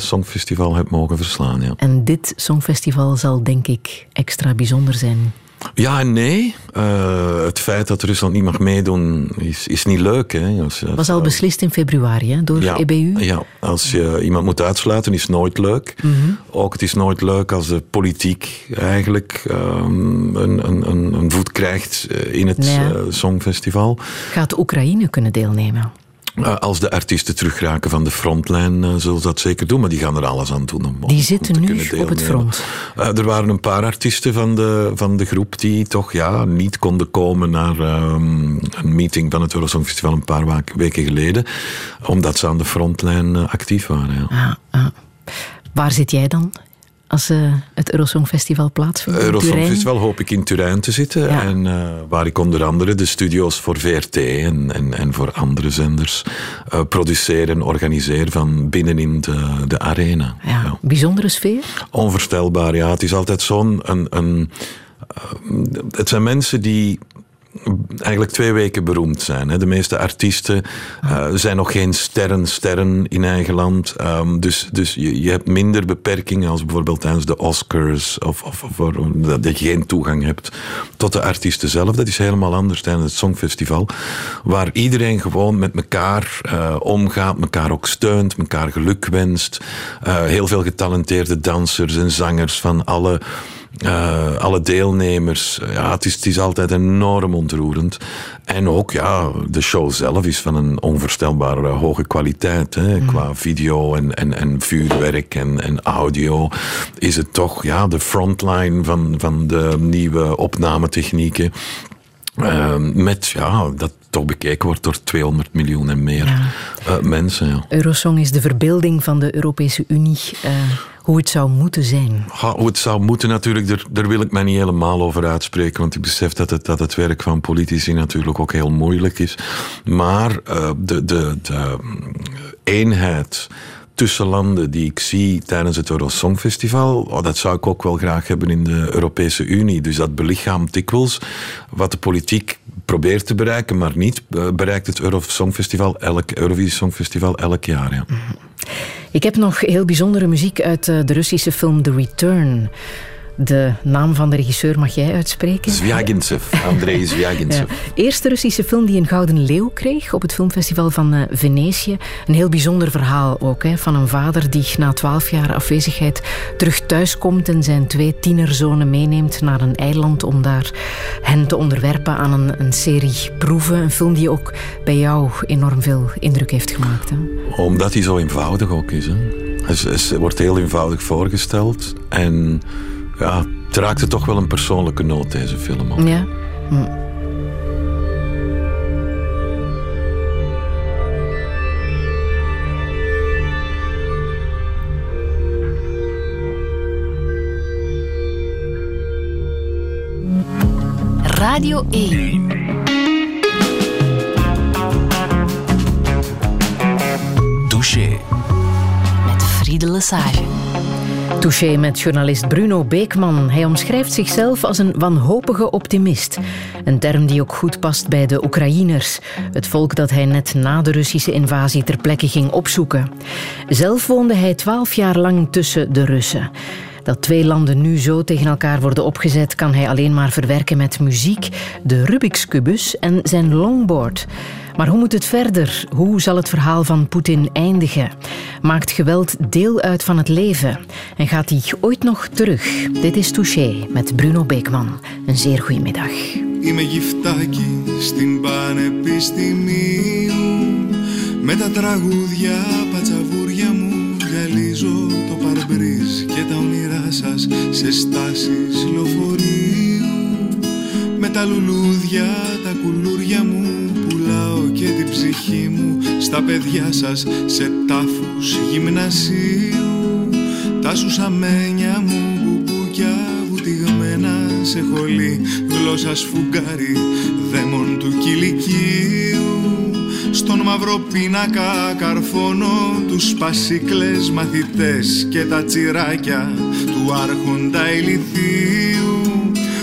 C: songfestival heb mogen Ja.
A: En dit songfestival zal denk ik extra bijzonder zijn.
C: Ja en nee. Uh, het feit dat Rusland niet mag meedoen is, is niet leuk. Hè.
A: Als, als, was al beslist in februari hè, door
C: ja,
A: EBU?
C: Ja, als je iemand moet uitsluiten is nooit leuk.
A: Mm -hmm.
C: Ook het is nooit leuk als de politiek eigenlijk um, een, een, een, voet krijgt in het
A: nee.
C: uh, Songfestival.
A: Gaat Oekraïne kunnen deelnemen?
C: Uh, als de artiesten terugraken van de frontlijn, uh, zullen ze dat zeker doen. Maar die gaan er alles aan doen om, om
A: Die zitten
C: om
A: nu op het front.
C: Uh, er waren een paar artiesten van de, van de groep die toch ja, niet konden komen naar um, een meeting van het Eurosongfestival een paar weken geleden. Omdat ze aan de frontlijn actief waren. Ja.
A: Ah, ah. Waar zit jij dan? Als uh, het Eurosongfestival plaatsvindt?
C: Het Eurosongfestival hoop ik in Turijn te zitten.
A: Ja.
C: En uh, waar ik onder andere de studio's voor VRT en, en, en voor andere zenders uh, produceer en organiseer van binnenin de, de arena.
A: Ja, ja. Bijzondere sfeer?
C: Onvoorstelbaar, ja. Het is altijd zo'n... Een, een, het zijn mensen die eigenlijk twee weken beroemd zijn. Hè. De meeste artiesten uh, zijn nog geen sterren, sterren in eigen land. Um, dus dus je, je hebt minder beperkingen als bijvoorbeeld tijdens de Oscars of, of, of dat je geen toegang hebt tot de artiesten zelf. Dat is helemaal anders tijdens het Songfestival. Waar iedereen gewoon met elkaar uh, omgaat, elkaar ook steunt, elkaar geluk wenst. Uh, heel veel getalenteerde dansers en zangers van alle uh, alle deelnemers. Ja, het is, het is altijd enorm ontroerend. En ook, ja, de show zelf is van een onvoorstelbaar uh, hoge kwaliteit. Hè. Mm. Qua video en, en, en vuurwerk en, en audio is het toch ja, de frontline van, van de nieuwe opnametechnieken. Uh, met, ja, dat toch bekeken wordt door 200 miljoen en meer ja. uh, mensen. Ja.
A: Eurosong is de verbeelding van de Europese Unie. Uh, hoe het zou moeten zijn.
C: Ja, hoe het zou moeten natuurlijk, daar, daar, wil ik mij niet helemaal over uitspreken. Want ik besef dat het, dat het werk van politici natuurlijk ook heel moeilijk is. Maar uh, de, de, de eenheid tussen landen die ik zie tijdens het Eurosongfestival, oh, dat zou ik ook wel graag hebben in de Europese Unie. Dus dat belichaamt dikwijls wat de politiek probeert te bereiken, maar niet bereikt het Eurosongfestival elk, Eurovisie Songfestival elk jaar. Ja.
A: Ik heb nog heel bijzondere muziek uit de Russische film The Return. De naam van de regisseur mag jij uitspreken?
C: Zvjagintsev, Andrei Zvjagintsev.
A: ja. Eerste Russische film die een Gouden Leeuw kreeg op het filmfestival van uh, Venetië. Een heel bijzonder verhaal ook, hè, van een vader die na twaalf jaar afwezigheid terug thuis komt en zijn twee tienerzonen meeneemt naar een eiland om daar hen te onderwerpen aan een, een serie proeven. Een film die ook bij jou enorm veel indruk heeft gemaakt. Hè?
C: Omdat hij zo eenvoudig ook is. Hè. Het wordt heel eenvoudig voorgesteld en ja, het raakte toch wel een persoonlijke noot, deze film.
A: Ja. Hm.
B: Radio 1. Douche.
F: Met Friede Lesage.
A: Touché met journalist Bruno Beekman. Hij omschrijft zichzelf als een wanhopige optimist. Een term die ook goed past bij de Oekraïners. Het volk dat hij net na de Russische invasie ter plekke ging opzoeken. Zelf woonde hij twaalf jaar lang tussen de Russen. Dat twee landen nu zo tegen elkaar worden opgezet, kan hij alleen maar verwerken met muziek, de Rubik's Kubus en zijn longboard. Maar hoe moet het verder? Hoe zal het verhaal van Poetin eindigen? Maakt geweld deel uit van het leven? En gaat hij ooit nog terug? Dit is Touché met Bruno Beekman. Een zeer goede middag.
G: Είμαι γυφτάκι στην πανεπιστημίου Με τα τραγούδια πατσαβούρια μου Γυαλίζω το παρμπρίζ και τα όνειρά σας Σε στάσεις λοφορείου Με τα λουλούδια, τα κουλούρια μου Πουλάω και την ψυχή μου Στα παιδιά σας σε τάφους γυμνασίου. Τα σουσαμένια μου μπουμπούκια βουτυγμένα σε χολή Γλώσσας σφουγγάρι δαίμον του κηλικίου Στον μαύρο πίνακα καρφώνω Τους σπασίκλες μαθητές και τα τσιράκια Του άρχοντα ηλιθίου.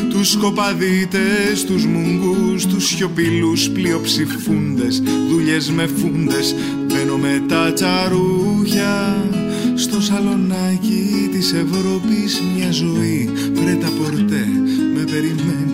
G: Τους σκοπαδίτες, τους μουγκούς, τους σιωπηλούς πλειοψηφούντες Δουλειές με φούντες, μπαίνω με τα τσαρούχια Στο σαλονάκι της Ευρώπης. Μια ζωή Πρέτα πορτέ με περιμένει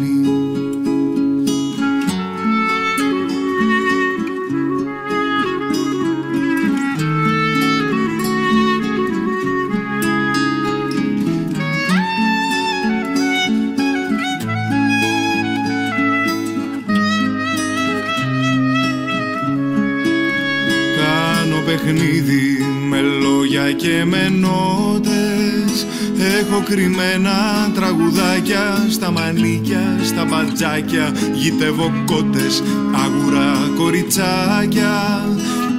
G: Έχω κρυμμένα τραγουδάκια στα μανίκια, στα μπατζάκια Γητεύω κότες, αγουρά κοριτσάκια.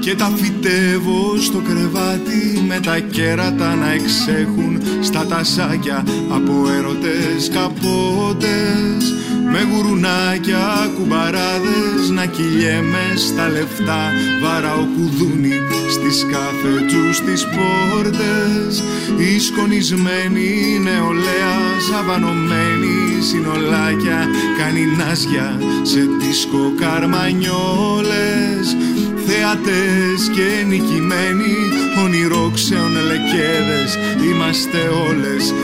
G: Και τα φυτεύω στο κρεβάτι με τα κέρατα να εξέχουν στα τασάκια από έρωτες καπότες με γουρουνάκια, κουμπαράδες να κυλιέμαι στα λεφτά. Βαράω κουδούνι στις καφετσούς τις πόρτες. Η σκονισμένη νεολαία σαβανωμένη συνολάκια. Κάνει νάζια σε δίσκο καρμανιόλες. Θεατές και νικημένοι ονειρόξεων λεκέδες. Είμαστε όλες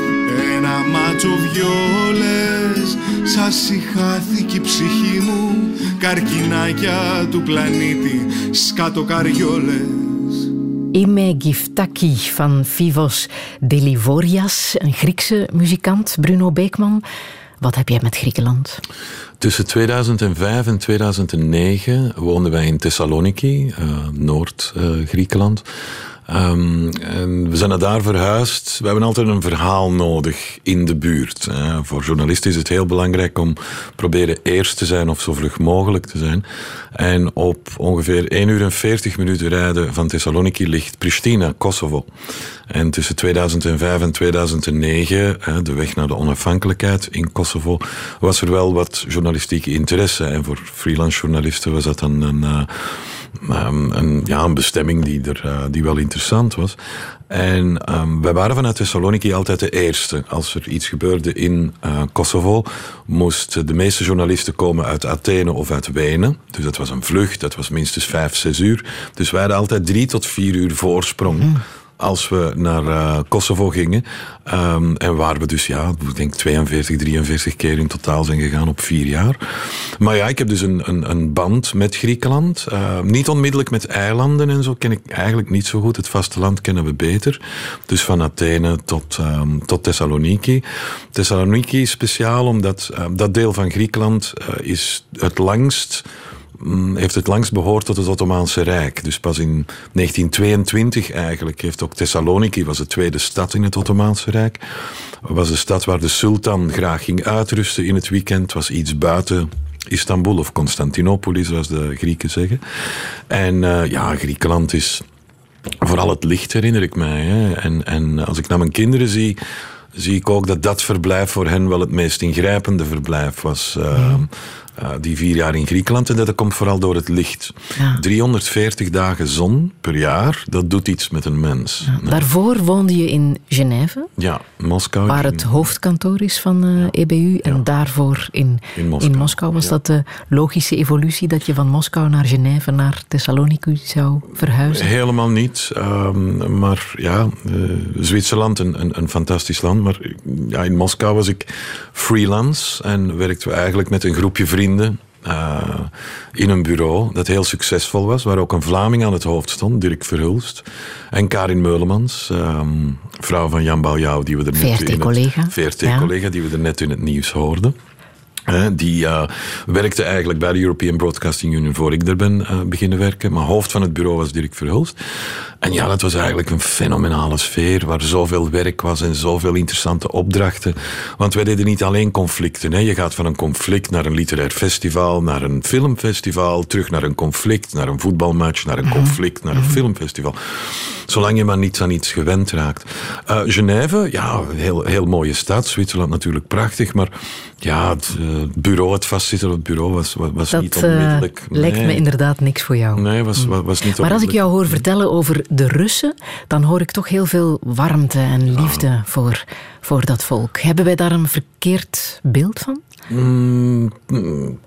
G: ένα μάτσο βιόλες Σας χάθηκε η ψυχή μου Καρκινάκια του πλανήτη Σκάτω καριόλες
A: Ime Giftaki van Vivos Delivorias, een Griekse muzikant, Bruno Beekman. Wat heb jij met Griekenland?
C: Tussen 2005 en 2009 woonden wij in Thessaloniki, uh, Noord-Griekenland. Um, en we zijn naar daar verhuisd. We hebben altijd een verhaal nodig in de buurt. Uh, voor journalisten is het heel belangrijk om proberen eerst te zijn of zo vlug mogelijk te zijn. En op ongeveer 1 uur en 40 minuten rijden van Thessaloniki ligt Pristina, Kosovo. En tussen 2005 en 2009, de weg naar de onafhankelijkheid in Kosovo, was er wel wat journalistieke interesse. En voor freelance journalisten was dat dan een, een, een, ja, een bestemming die, er, die wel interessant was. En um, wij waren vanuit Thessaloniki altijd de eerste. Als er iets gebeurde in uh, Kosovo, moesten de meeste journalisten komen uit Athene of uit Wenen. Dus dat was een vlucht, dat was minstens vijf, zes uur. Dus wij hadden altijd drie tot vier uur voorsprong. Mm als we naar uh, Kosovo gingen. Um, en waar we dus, ja, ik denk 42, 43 keer in totaal zijn gegaan op vier jaar. Maar ja, ik heb dus een, een, een band met Griekenland. Uh, niet onmiddellijk met eilanden en zo ken ik eigenlijk niet zo goed. Het vasteland kennen we beter. Dus van Athene tot, um, tot Thessaloniki. Thessaloniki is speciaal omdat dat deel van Griekenland is het langst heeft het langst behoord tot het Ottomaanse Rijk. Dus pas in 1922 eigenlijk heeft ook Thessaloniki, was de tweede stad in het Ottomaanse Rijk, was de stad waar de sultan graag ging uitrusten in het weekend, was iets buiten Istanbul of Constantinopoli, zoals de Grieken zeggen. En uh, ja, Griekenland is vooral het licht, herinner ik mij. Hè. En, en als ik naar mijn kinderen zie, zie ik ook dat dat verblijf voor hen wel het meest ingrijpende verblijf was. Uh, Uh, die vier jaar in Griekenland. En dat komt vooral door het licht.
A: Ja.
C: 340 dagen zon per jaar, dat doet iets met een mens.
A: Ja. Daarvoor woonde je in Genève,
C: Ja, Moskou.
A: waar het hoofdkantoor is van eh, EBU. En daarvoor in,
C: In Moskou.
A: Was dat de logische evolutie dat je van Moskou naar Genève, naar Thessaloniki zou verhuizen?
C: Helemaal niet. Ehm, maar ja, eh, Zwitserland, een, een, een fantastisch land. Maar ja, in Moskou was ik freelance en werkten we eigenlijk met een groepje vrienden. Eh, in een bureau dat heel succesvol was, waar ook een Vlaming aan het hoofd stond, Dirk Verhulst. En Karin Meulemans, ehm, vrouw van Jan Baljouw, die we er net
A: VRT-collega.
C: VRT-collega, die we er net in het nieuws hoorden. Die eh, werkte eigenlijk bij de European Broadcasting Union voor ik er ben eh, beginnen werken. Maar hoofd van het bureau was Dirk Verhulst. En ja, dat was eigenlijk een fenomenale sfeer waar zoveel werk was en zoveel interessante opdrachten. Want wij deden niet alleen conflicten. Hè. Je gaat van een conflict naar een literair festival, naar een filmfestival, terug naar een conflict, naar een voetbalmatch, naar een conflict, naar een filmfestival. Zolang je maar niets aan iets gewend raakt. Eh Genève, ja, heel, heel mooie stad. Zwitserland natuurlijk prachtig, maar ja, het eh, bureau, het vastzitten op het bureau was, was, was niet
A: Dat eh,
C: onmiddellijk.
A: lijkt
C: Nee.
A: me inderdaad niks voor jou.
C: Nee, was, was, was niet
A: Maar als ik jou hoor vertellen over de Russen, dan hoor ik toch heel veel warmte en liefde voor, voor dat volk. Hebben wij daar een verkeerd beeld van?
C: Mm,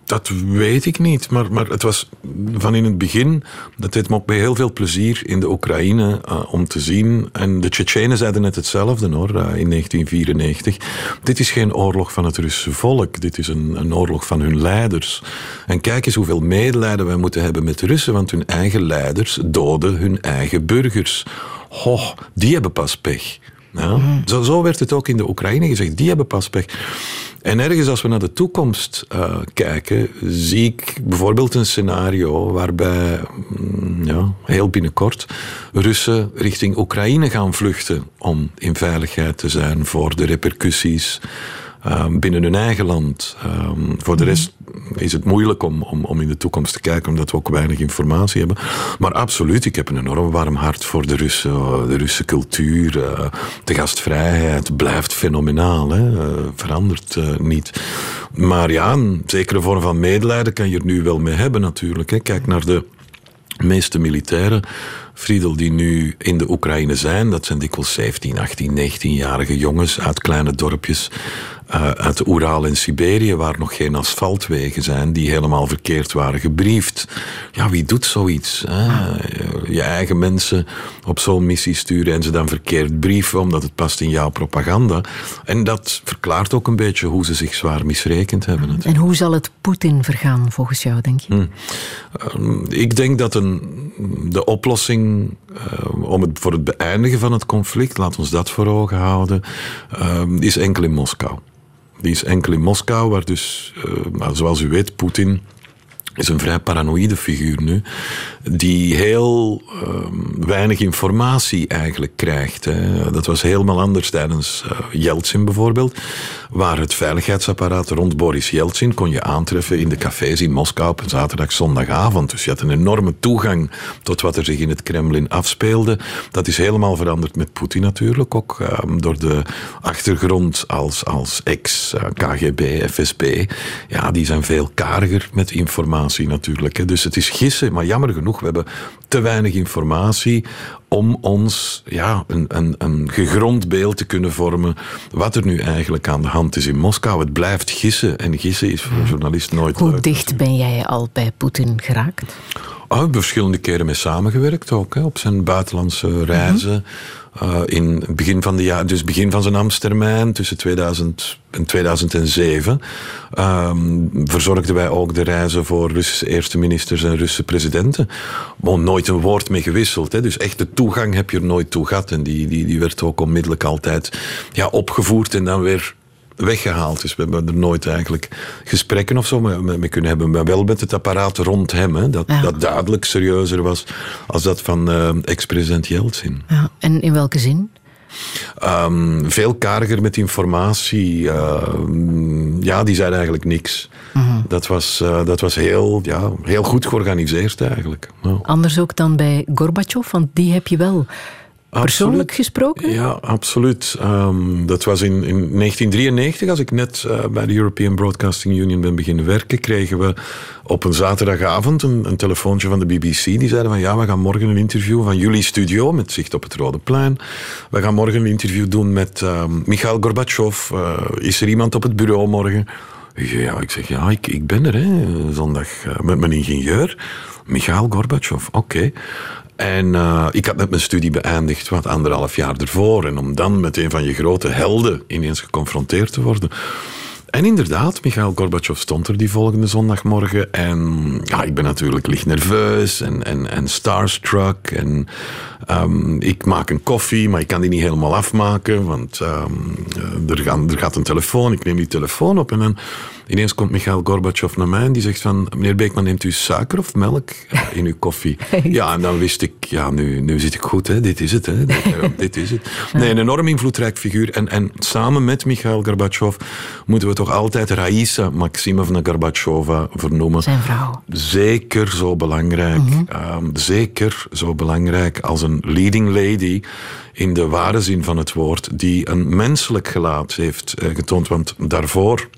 C: dat weet ik niet, maar, maar het was van in het begin, dat deed me ook bij heel veel plezier in de Oekraïne eh, om te zien. En de Tsjetsjenen zeiden net hetzelfde hoor, eh, in 1994. Dit is geen oorlog van het Russische volk, dit is een, een oorlog van hun leiders. En kijk eens hoeveel medelijden wij moeten hebben met de Russen, want hun eigen leiders doden hun eigen burgers. Ho, die hebben pas pech. Ja, zo, zo werd het ook in de Oekraïne gezegd. Die hebben pas pech. En ergens als we naar de toekomst eh, kijken, zie ik bijvoorbeeld een scenario waarbij mm, ja, heel binnenkort Russen richting Oekraïne gaan vluchten om in veiligheid te zijn voor de repercussies eh, binnen hun eigen land. Eh, voor de rest is het moeilijk om, om, om in de toekomst te kijken, omdat we ook weinig informatie hebben. Maar absoluut, ik heb een enorm warm hart voor de Russen, de Russe cultuur. eh, de gastvrijheid blijft fenomenaal, hè, eh, verandert eh, niet. Maar ja, een zekere vorm van medelijden kan je er nu wel mee hebben natuurlijk. Hè. Kijk naar de meeste militairen, Friedel, die nu in de Oekraïne zijn, dat zijn dikwijls 17, 18, 19-jarige jongens uit kleine dorpjes uh, uit de Oeral en Siberië, waar nog geen asfaltwegen zijn, die helemaal verkeerd waren gebriefd. Ja, wie doet zoiets? Hè? Je eigen mensen op zo'n missie sturen en ze dan verkeerd brieven, omdat het past in jouw propaganda. En dat verklaart ook een beetje hoe ze zich zwaar misrekend hebben. Natuurlijk.
A: En hoe zal het Poetin vergaan, volgens jou, denk je?
C: Hmm. Uh, ik denk dat een, de oplossing uh, om het, voor het beëindigen van het conflict, laat ons dat voor ogen houden, is enkel in Moskou. Die is enkel in Moskou, waar dus, uh, zoals u weet, Poetin is een vrij paranoïde figuur nu, die heel uh, weinig informatie eigenlijk krijgt. Dat was helemaal anders tijdens Yeltsin bijvoorbeeld, waar het veiligheidsapparaat rond Boris Yeltsin kon je aantreffen in de cafés in Moskou op een zaterdag, zondagavond. Dus je had een enorme toegang tot wat er zich in het Kremlin afspeelde. Dat is helemaal veranderd met Poetin natuurlijk, ook uh, door de achtergrond als, als ex-KGB, FSB. Ja, die zijn veel kariger met informatie natuurlijk. Dus het is gissen, maar jammer genoeg, we hebben te weinig informatie om ons ja, een, een, een gegrond beeld te kunnen vormen wat er nu eigenlijk aan de hand is in Moskou. Het blijft gissen en gissen is voor een journalist nooit
A: Hoe
C: leuk.
A: dicht ben jij al bij Poetin geraakt?
C: Oh, ik verschillende keren mee samengewerkt ook, hè, op zijn buitenlandse reizen. Mm in begin van de jaar, dus begin van zijn ambtstermijn, tussen 2000 en 2007, um, verzorgden wij ook de reizen voor Russische eerste ministers en Russische presidenten. Maar nooit een woord mee gewisseld. Hè. Dus echt de toegang heb je er nooit toe gehad. En die, die, die werd ook onmiddellijk altijd ja, opgevoerd en dan weer weggehaald. Dus we hebben er nooit eigenlijk gesprekken of zo mee kunnen hebben. Maar wel met het apparaat rond hem. Hè, dat, ja. dat duidelijk serieuzer was als dat van uh, ex-president Yeltsin.
A: Ja, en in welke zin?
C: Um, veel kariger met informatie. Uh, ja, die zei eigenlijk niks. -huh. dat, was, uh, dat was heel, ja, heel goed georganiseerd eigenlijk.
A: Anders ook dan bij Gorbachev, want die heb je wel persoonlijk gesproken?
C: Ja, absoluut. Ehm, dat was in, in 1993, als ik net uh, bij de European Broadcasting Union ben beginnen werken, kregen we op een zaterdagavond een, een, telefoontje van de BBC. Die zeiden van ja, we gaan morgen een interview van jullie studio met zicht op het Rode Plein. We gaan morgen een interview doen met uh, Mikhail Gorbachev. Uh, is er iemand op het bureau morgen? Ja, ik zeg ja, ik, ik ben er hè, zondag uh, met mijn ingenieur. Mikhail Gorbachev, oké. En uh, ik had net mijn studie beëindigd, wat anderhalf jaar ervoor. En om dan met een van je grote helden ineens geconfronteerd te worden. En inderdaad, Michail Gorbachev stond er die volgende zondagmorgen. En ja, ik ben natuurlijk licht nerveus en, en, en starstruck. En um, ik maak een koffie, maar ik kan die niet helemaal afmaken. Want um, er, gaan, er gaat een telefoon, ik neem die telefoon op. En dan Ineens komt Michail Gorbachev naar mij en die zegt van... Meneer Beekman, neemt u suiker of melk in uw koffie? Ja, en dan wist ik, ja, nu, nu zit ik goed, hè. dit is het. Hè. Dit, eh, dit is het. Nee, een enorm invloedrijk figuur. En, en samen met Michail Gorbachev moeten we toch altijd Raisa Maximovna Gorbachova vernoemen.
A: Zijn vrouw.
C: Zeker zo belangrijk. Mm zeker zo belangrijk als een leading lady in de ware zin van het woord, die een menselijk gelaat heeft uh, getoond. Want daarvoor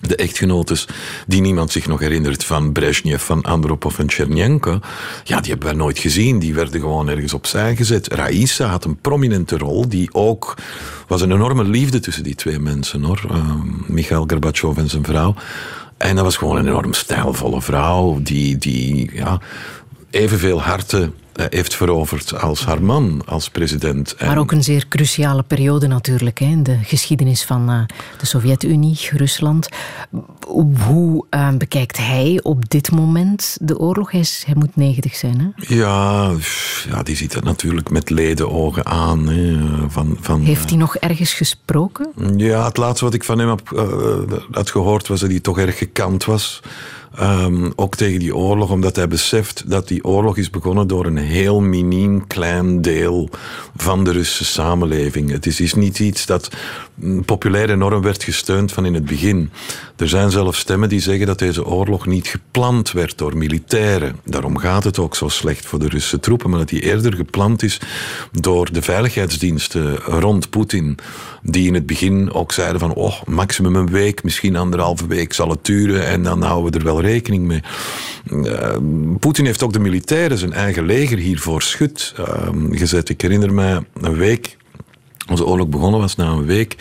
C: de echtgenotes die niemand zich nog herinnert van Brezhnev, van Andropov en Chernenko, ja, die hebben we nooit gezien. Die werden gewoon ergens opzij gezet. Raisa had een prominente rol, die ook was een enorme liefde tussen die twee mensen, hoor. Uh, Gorbachev en zijn vrouw. En dat was gewoon een enorm stijlvolle vrouw, die, die ja, evenveel harten eh, heeft veroverd als haar man als president.
A: Maar ook een zeer cruciale periode natuurlijk hè, in de geschiedenis van uh, de Sovjet-Unie, Rusland. Hoe uh, bekijkt hij op dit moment de oorlog? Hij, is, hij moet 90 zijn, hè?
C: Ja, ja, die ziet het natuurlijk met ledenogen aan. Hè, van, van,
A: Heeft hij nog ergens gesproken?
C: Ja, het laatste wat ik van hem heb, had gehoord was dat hij toch erg gekant was. Um, ook tegen die oorlog, omdat hij beseft dat die oorlog is begonnen door een heel miniem klein deel van de Russische samenleving. Het is, niet iets dat populair enorm werd gesteund van in het begin. Er zijn zelfs stemmen die zeggen dat deze oorlog niet gepland werd door militairen. Daarom gaat het ook zo slecht voor de Russische troepen, maar dat die eerder gepland is door de veiligheidsdiensten rond Poetin. Die in het begin ook zeiden van, oh, maximum een week, misschien anderhalve week zal het duren en dan houden we er wel rekening mee. Uh, Poetin heeft ook de militairen zijn eigen leger hiervoor schut uh, gezet. Ik herinner mij een week onze oorlog begonnen was na een week.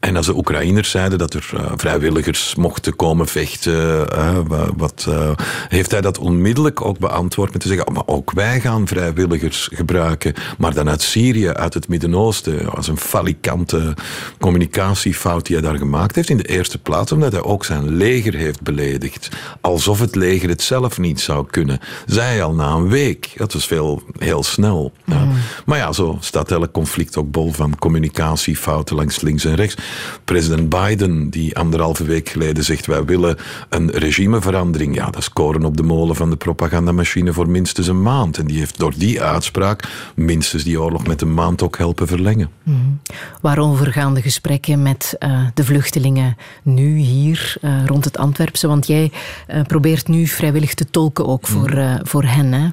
C: En als de Oekraïners zeiden dat er uh, vrijwilligers mochten komen vechten, uh, wat, uh, heeft hij dat onmiddellijk ook beantwoord met te zeggen, oh, maar ook wij gaan vrijwilligers gebruiken, maar dan uit Syrië, uit het Midden-Oosten, als een falikante communicatiefout die hij daar gemaakt heeft in de eerste plaats, omdat hij ook zijn leger heeft beledigd, alsof het leger het zelf niet zou kunnen. Zij al na een week, dat was veel, heel snel. Mm. Maar ja, zo staat elk conflict ook bol van communicatiefouten langs links en rechts. President Biden, die anderhalve week geleden zegt: wij willen een regimeverandering. Ja, dat is koren op de molen van de propagandamachine voor minstens een maand. En die heeft door die uitspraak minstens die oorlog met een maand ook helpen verlengen.
A: Mm. Waarover gaan de gesprekken met uh, de vluchtelingen nu hier uh, rond het Antwerpse? Want jij uh, probeert nu vrijwillig te tolken ook voor, mm. voor hen, hè?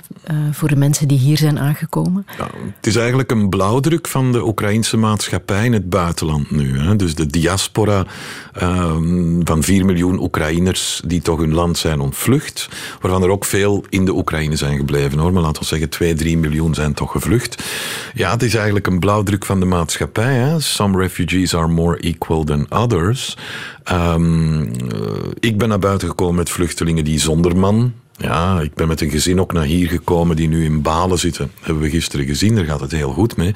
A: voor de mensen die hier zijn aangekomen.
C: Ja, het is eigenlijk een blauwdruk van de Oekraïnse maatschappij in het buitenland nu. Hè? Dus de diaspora um, van 4 miljoen Oekraïners die toch hun land zijn ontvlucht. Waarvan er ook veel in de Oekraïne zijn gebleven hoor. Maar laten we zeggen 2, 3 miljoen zijn toch gevlucht. Ja, het is eigenlijk een blauwdruk van de maatschappij. Hè? Some refugees are more equal than others. Um, ik ben naar buiten gekomen met vluchtelingen die zonder man ja, ik ben met een gezin ook naar hier gekomen die nu in Balen zitten. Hebben we gisteren gezien, daar gaat het heel goed mee.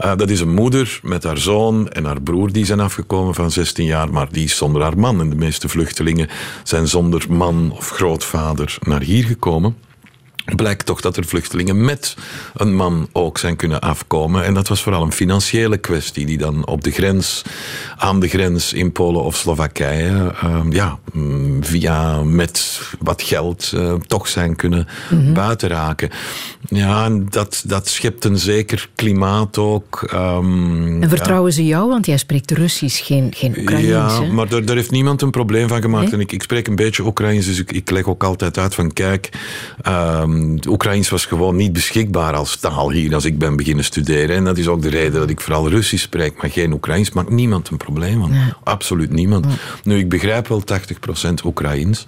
C: Uh, dat is een moeder met haar zoon en haar broer die zijn afgekomen van 16 jaar, maar die is zonder haar man. En de meeste vluchtelingen zijn zonder man of grootvader naar hier gekomen blijkt toch dat er vluchtelingen met een man ook zijn kunnen afkomen. En dat was vooral een financiële kwestie, die dan op de grens, aan de grens in Polen of Slowakije, uh, ja, mm, via met wat geld uh, toch zijn kunnen mm -hmm. buiten raken. Ja, en dat, dat schept een zeker klimaat ook. Um,
A: en vertrouwen ja. ze jou? Want jij spreekt Russisch, geen, geen Oekraïens.
C: Ja, maar daar, daar heeft niemand een probleem van gemaakt. Nee? En ik, ik spreek een beetje Oekraïens, dus ik, ik leg ook altijd uit van kijk. Um, Ehm, het Oekraïens was gewoon niet beschikbaar als taal hier als ik ben beginnen studeren. En dat is ook de reden dat ik vooral Russisch spreek, maar geen Oekraïens. Maakt niemand een probleem van. Absoluut niemand. Nu, ik begrijp wel 80% Oekraïens.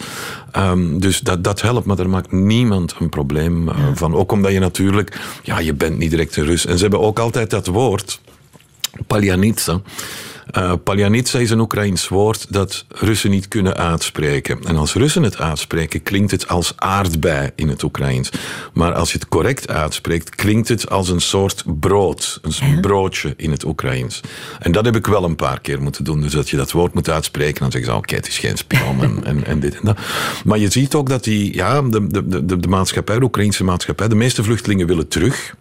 C: Ehm, dus dat, dat helpt, maar er maakt niemand een probleem eh, van. Ook omdat je natuurlijk, ja, je bent niet direct een Rus. En ze hebben ook altijd dat woord, Paljanitsa. Uh, Paljanitsa is een Oekraïns woord dat Russen niet kunnen uitspreken. En als Russen het uitspreken, klinkt het als aardbei in het Oekraïens. Maar als je het correct uitspreekt, klinkt het als een soort brood. Een broodje in het Oekraïens. En dat heb ik wel een paar keer moeten doen. Dus dat je dat woord moet uitspreken, dan zeggen ze, oké, het is geen spion en, en, en, dit en dat. Maar je ziet ook dat die, ja, de, de, de, de maatschappij, de Oekraïnse maatschappij, de meeste vluchtelingen willen terug.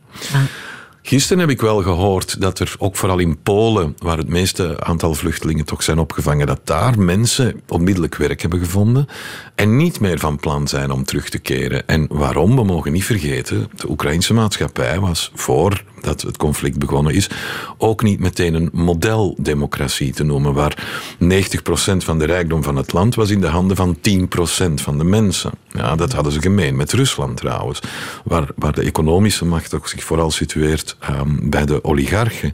C: Gisteren heb ik wel gehoord dat er ook vooral in Polen, waar het meeste aantal vluchtelingen toch zijn opgevangen, dat daar mensen onmiddellijk werk hebben gevonden en niet meer van plan zijn om terug te keren. En waarom? We mogen niet vergeten, de Oekraïnse maatschappij was voor dat het conflict begonnen is, ook niet meteen een modeldemocratie te noemen, waar 90% van de rijkdom van het land was in de handen van 10% van de mensen. Ja, dat hadden ze gemeen met Rusland trouwens, waar, waar de economische macht ook zich vooral situeert um, bij de oligarchen.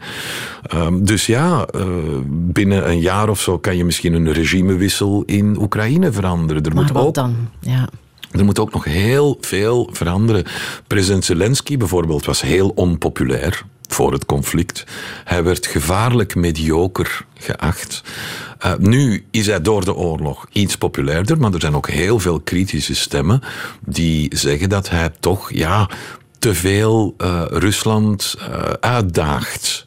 C: Um, dus ja, uh, binnen een jaar of zo kan je misschien een regimewissel in Oekraïne veranderen.
A: Er maar moet wat ook, dan? Ja.
C: Er moet ook nog heel veel veranderen. President Zelensky bijvoorbeeld was heel onpopulair voor het conflict. Hij werd gevaarlijk medioker geacht. Uh, nu is hij door de oorlog iets populairder, maar er zijn ook heel veel kritische stemmen die zeggen dat hij toch ja, te veel uh, Rusland uh, uitdaagt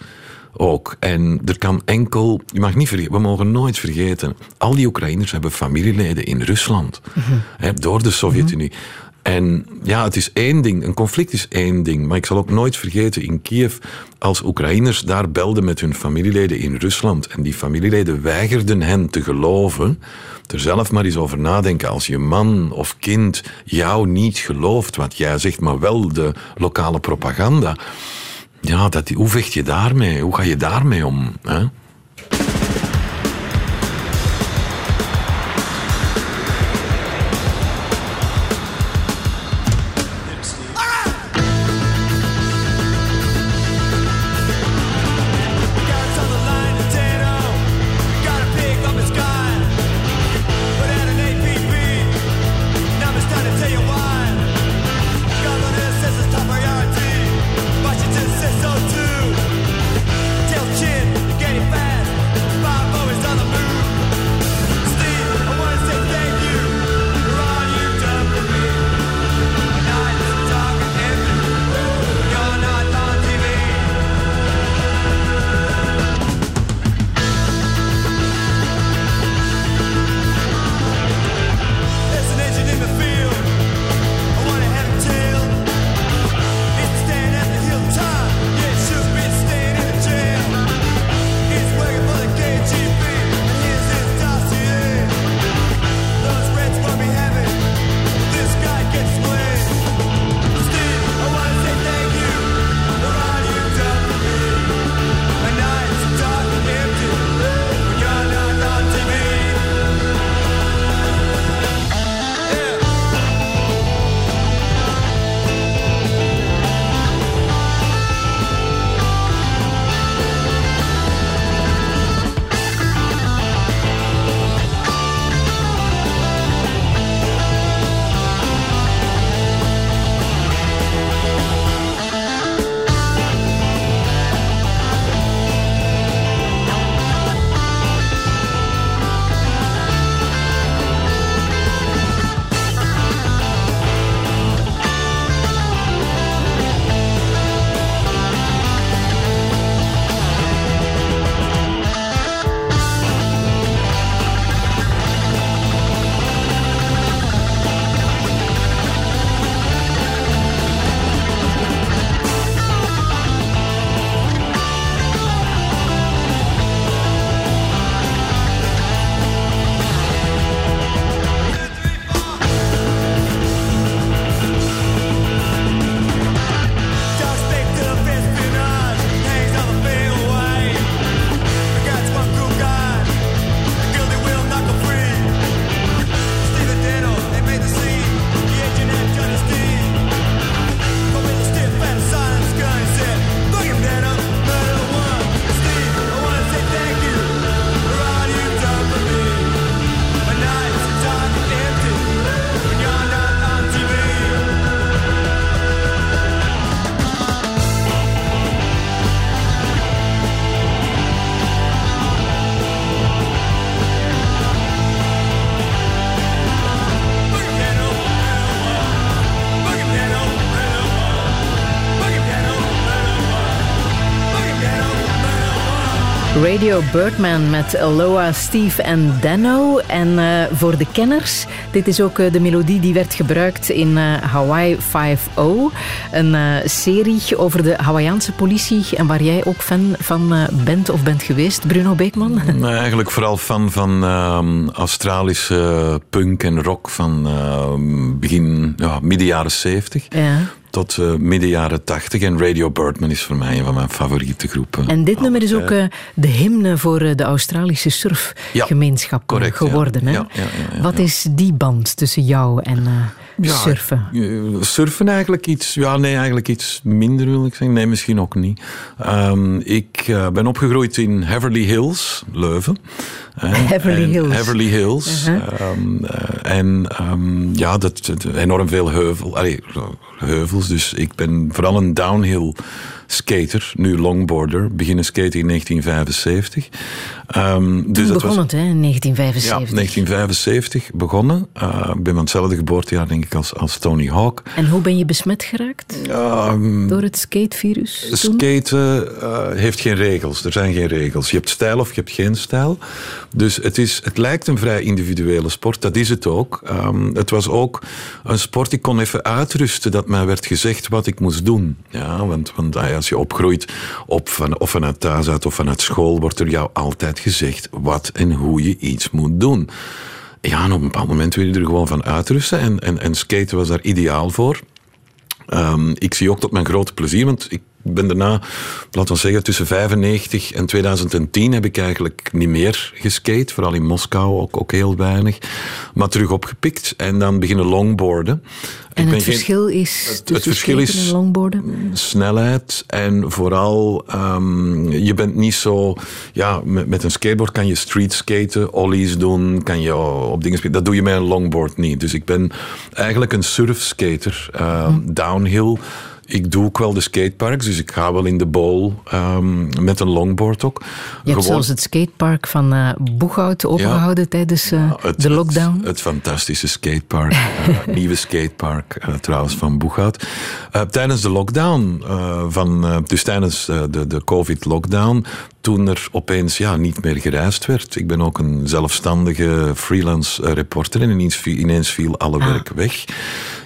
C: ook. En er kan enkel, je mag niet vergeten, we mogen nooit vergeten, al die Oekraïners hebben familieleden in Rusland, mm hè, door de Sovjet-Unie. En ja, het is één ding, een conflict is één ding, maar ik zal ook nooit vergeten in Kiev, als Oekraïners daar belden met hun familieleden in Rusland en die familieleden weigerden hen te geloven, er zelf maar eens over nadenken. Als je man of kind jou niet gelooft wat jij zegt, maar wel de lokale propaganda ja, dat, hoe vecht je daarmee? Hoe ga je daarmee om? Hè?
A: Radio Birdman met Aloha, Steve en Dano. En uh, voor de kenners, dit is ook uh, de melodie die werd gebruikt in uh, Hawaii 5-0. Een serie over de Hawaïaanse politie. En waar jij ook fan van bent of bent geweest, Bruno Beekman?
C: Nee, eigenlijk vooral fan van ehm, Australische punk en rock van begin, ja, midden jaren 70.
A: Ja
C: tot uh, midden jaren tachtig. En Radio Birdman is voor mij een van mijn favoriete groepen.
A: En dit nummer is ook uh, de hymne voor uh, de Australische surfgemeenschap ja, correct, geworden.
C: Ja.
A: Hè? Wat is die band tussen jou en surfen?
C: surfen eigenlijk iets... Ja, nee, eigenlijk iets minder wil ik zeggen. Nee, misschien ook niet. Um, ik ben opgegroeid in Heverly Hills, Leuven.
A: Heverly Hills.
C: Heverly Hills. -huh. um, en um, ja, dat, dat, enorm veel heuvel, allee, heuvels. Dus ik ben vooral een downhill skater, nu longboarder. Beginnen skaten in 1975.
A: Um, dus dat begon was, het, hè, in 1975?
C: Ja, 1975 begonnen. Uh, ik ben van hetzelfde geboortejaar, denk ik, als, als Tony Hawk.
A: En hoe ben je besmet geraakt?
C: Um,
A: Door het skatevirus?
C: Skaten uh, heeft geen regels. Er zijn geen regels. Je hebt stijl of je hebt geen stijl. Dus het, is, het lijkt een vrij individuele sport. Dat is het ook. Um, het was ook een sport, ik kon even uitrusten dat mij werd gezegd wat ik moest doen. Ja, want, want als je opgroeit, op van, of vanuit thuis uit of vanuit school, wordt er jou altijd gezegd wat en hoe je iets moet doen. Ja, op een bepaald moment wil je er gewoon van uitrusten. En, en, en skaten was daar ideaal voor. Um, ik zie ook tot mijn grote plezier, want ik ben daarna, laten we zeggen, tussen 95 en 2010 heb ik eigenlijk niet meer geskate. Vooral in Moskou ook, ook heel weinig. Maar terug opgepikt en dan beginnen longboarden.
A: En het verschil is het, het verschil is longboarden?
C: snelheid en vooral um, je bent niet zo ja met, met, een skateboard kan je street skaten, ollies doen, kan je op dingen spelen. Dat doe je met een longboard niet. Dus ik ben eigenlijk een surfskater, uh, hm. downhill ik doe ook wel de skateparks, dus ik ga wel in de bowl um, met een longboard ook. Je
A: hebt zelfs het skatepark van uh, Boeghout opengehouden ja. tijdens uh, ja, het, de lockdown.
C: Het, het fantastische skatepark, uh, nieuwe skatepark trouwens van Boeghout. tijdens de lockdown, van, dus tijdens de, de COVID-lockdown, toen er opeens ja, niet meer gereisd werd. Ik ben ook een zelfstandige freelance reporter en ineens, ineens viel alle ah. werk weg.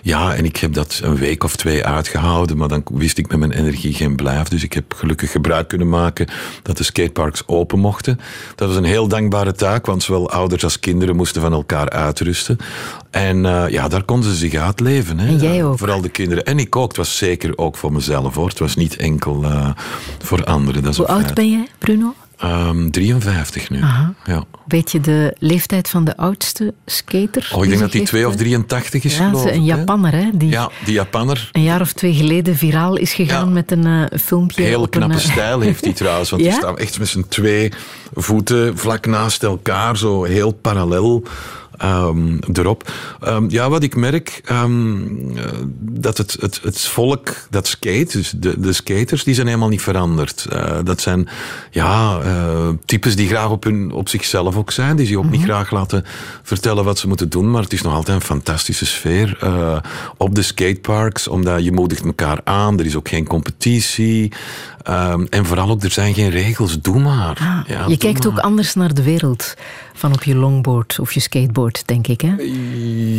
C: Ja, en ik heb dat een week of twee uitgehouden, maar dan wist ik met mijn energie geen blijf. Dus ik heb gelukkig gebruik kunnen maken dat de skateparks open mochten. Dat was een heel dankbare taak, want zowel ouders als kinderen moesten van elkaar uitrusten. En uh, ja, daar konden ze zich uitleven. Hè.
A: En jij ook?
C: Vooral de kinderen. En ik ook. Het was zeker ook voor mezelf hoor. Het was niet enkel uh, voor anderen. Dat is
A: Hoe oud ben jij, Bruno?
C: Um, 53 nu. Ja.
A: Weet je de leeftijd van de oudste skater?
C: Oh, ik denk dat die 2 of 83 is,
A: ja,
C: geloof
A: ik. Een Japanner, hè? Die
C: ja, die Japanner.
A: Een jaar of twee geleden viraal is gegaan ja. met een uh, filmpje.
C: Heel knappe
A: een,
C: stijl heeft hij trouwens. Want
A: ja?
C: die staan echt met zijn twee voeten vlak naast elkaar, zo heel parallel um, erop. Um, ja, wat ik merk, um, dat het, het, het volk dat skate, dus de, de skaters, die zijn helemaal niet veranderd. Uh, dat zijn ja, uh, types die graag op, hun, op zichzelf ook zijn, die zich ook mm -hmm. niet graag laten vertellen wat ze moeten doen, maar het is nog altijd een fantastische sfeer uh, op de skateparks, omdat je moedigt elkaar aan, er is ook geen competitie. Um, en vooral ook, er zijn geen regels, doe maar.
A: Ah,
C: ja,
A: je kijkt
C: maar.
A: ook anders naar de wereld van op je longboard of je skateboard, denk ik. Hè?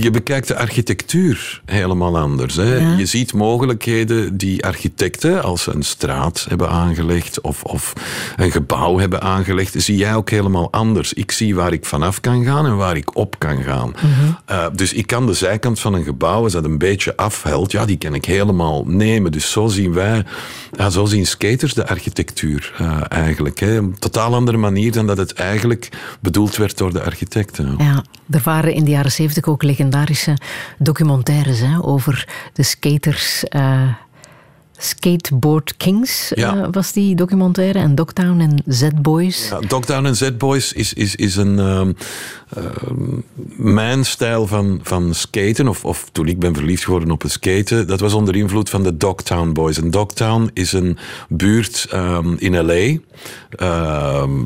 C: Je bekijkt de architectuur helemaal anders. Hè? Ja. Je ziet mogelijkheden die architecten, als ze een straat hebben aangelegd of, of een gebouw hebben aangelegd, zie jij ook helemaal anders. Ik zie waar ik vanaf kan gaan en waar ik op kan gaan. Mm -hmm. uh, dus ik kan de zijkant van een gebouw, als dat een beetje afhelt, ja, die kan ik helemaal nemen. Dus zo zien wij, ja, zo zien skaters de architectuur uh, eigenlijk. Hè? Een totaal andere manier dan dat het eigenlijk bedoeld werd door de architecten.
A: Ja, er waren in de jaren zeventig ook legendarische documentaires hè, over de skaters. Uh, Skateboard Kings ja. uh, was die documentaire. En Dogtown en Z-Boys.
C: Ja, Dogtown en Z-Boys is, is, is een... Uh, uh, mijn stijl van, van skaten, of, of toen ik ben verliefd geworden op het skaten, dat was onder invloed van de Dogtown Boys. En Dogtown is een buurt um, in L.A.,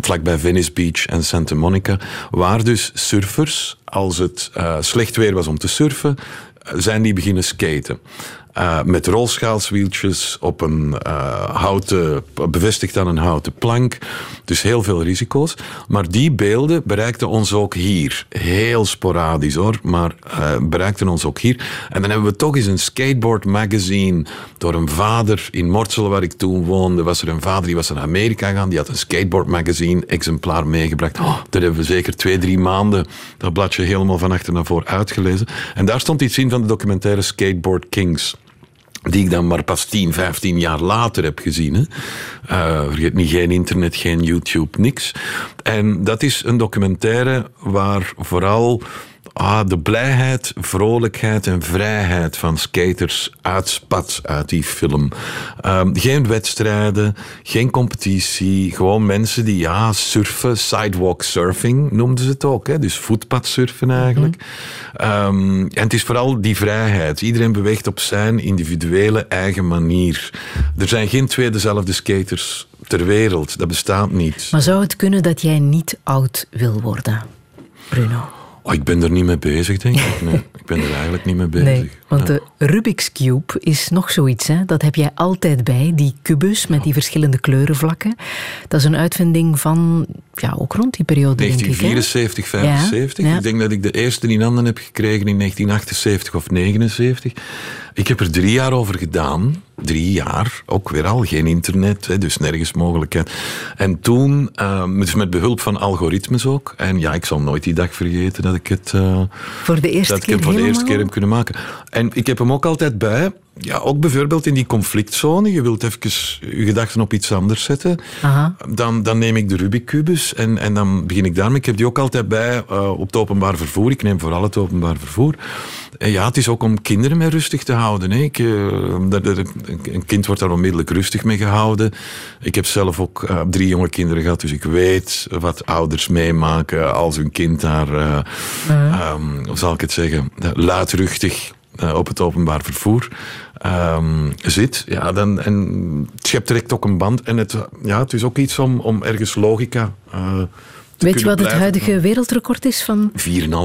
C: vlakbij Venice Beach en Santa Monica, waar dus surfers, als het slecht weer was om te surfen, zijn die beginnen skaten. Eh, met rolschaalswieltjes op een eh, houten, bevestigd aan een houten plank. Dus heel veel risico's. Maar die beelden bereikten ons ook hier. Heel sporadisch hoor, maar uh, bereikten ons ook hier. En dan hebben we toch eens een skateboard magazine door een vader in Mortsel, waar ik toen woonde, was er een vader die was naar Amerika gegaan, die had een skateboard magazine exemplaar meegebracht. Oh, hebben we zeker twee, drie maanden dat bladje helemaal van achter naar voor uitgelezen. En daar stond iets in van de documentaire Skateboard Kings die ik dan maar pas 10, 15 jaar later heb gezien. Hè. Uh, vergeet niet, geen internet, geen YouTube, niks. En dat is een documentaire waar vooral ah, de blijheid, vrolijkheid en vrijheid van skaters uitspat uit die film. Um, geen wedstrijden, geen competitie, gewoon mensen die ja, surfen, sidewalk surfing noemden ze het ook, hè? dus voetpadsurfen eigenlijk. um, en het is vooral die vrijheid. Iedereen beweegt op zijn individuele eigen manier. Er zijn geen twee dezelfde skaters ter wereld, dat bestaat niet.
A: Maar zou het kunnen dat jij niet oud wil worden, Bruno?
C: Oh, ik ben er niet mee bezig, denk ik. Nee, ik ben er eigenlijk niet mee bezig.
A: Nee, want de Rubik's Cube is nog zoiets. Hè? Dat heb jij altijd bij, die kubus met die verschillende kleurenvlakken. Dat is een uitvinding van, ja, ook rond die periode,
C: 1974,
A: denk ik,
C: 75. Ja, Ik denk dat ik de eerste in handen heb gekregen in 1978 of 79. Ik heb er drie jaar over gedaan. Drie jaar, ook weer al geen internet, dus nergens mogelijkheid. En toen, uh, met behulp van algoritmes ook. En ja, ik zal nooit die dag vergeten dat ik het, uh,
A: voor de eerste
C: dat
A: keer,
C: ik hem voor de eerste keer heb kunnen maken. En ik heb hem ook altijd bij. Ja, ook bijvoorbeeld in die conflictzone. Je wilt even je gedachten op iets anders zetten.
A: Aha.
C: Dan, dan neem ik de Rubik-kubus en, en dan begin ik daarmee. Ik heb die ook altijd bij uh, op het openbaar vervoer. Ik neem vooral het openbaar vervoer. En ja, het is ook om kinderen mee rustig te houden. Hè. Ik, uh, een kind wordt daar onmiddellijk rustig mee gehouden. Ik heb zelf ook uh, drie jonge kinderen gehad, dus ik weet wat ouders meemaken als hun kind daar. Um, hoe zal ik het zeggen, luidruchtig op het openbaar vervoer um, zit, ja, dan, en het schept direct ook een band. En het, ja, het is ook iets om, om ergens logica uh,
A: Weet je wat het huidige wereldrecord is van?
C: 4,5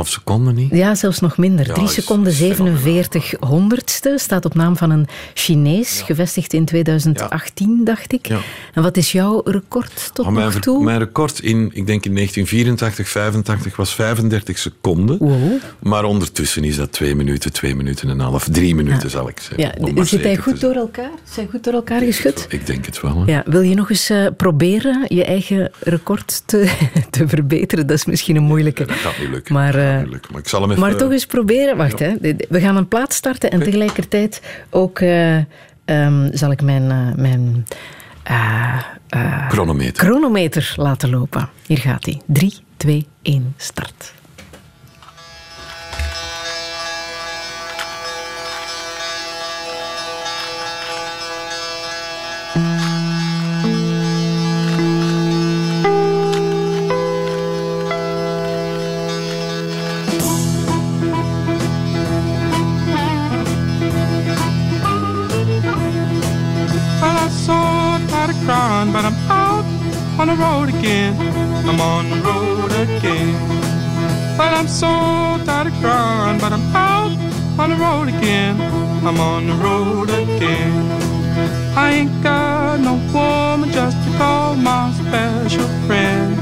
C: seconden niet?
A: Ja, zelfs nog minder. Ja, 3 seconden 47 honderdste. Staat op naam van een Chinees, ja. gevestigd in 2018, ja. dacht ik. En wat is jouw record tot
C: oh, mijn,
A: nog toe?
C: Mijn record in, ik denk in 1984, 85 was 35 seconden.
A: Wow.
C: Maar ondertussen is dat 2 minuten, 2 minuten en een half, 3 minuten zal ik zeggen.
A: Ja. Zit hij goed door elkaar? Zijn goed door elkaar geschud?
C: Ik denk het wel. Hè.
A: Ja. Wil je nog eens uh, proberen je eigen record te, te verbeteren, dat is misschien een moeilijke.
C: Nee, dat gaat niet lukken.
A: Maar, uh,
C: niet lukken. maar, ik zal hem even,
A: maar toch eens proberen. Wacht, ja. hè. we gaan een plaat starten en okay. tegelijkertijd ook uh, um, zal ik mijn, uh, mijn
C: chronometer.
A: chronometer laten lopen. Hier gaat hij. 3, 2, 1, start.
F: On the road again. I'm on the road again. But I'm so tired of crying, but I'm out on the road again. I'm on the road again. I ain't got no woman just to call my special friend.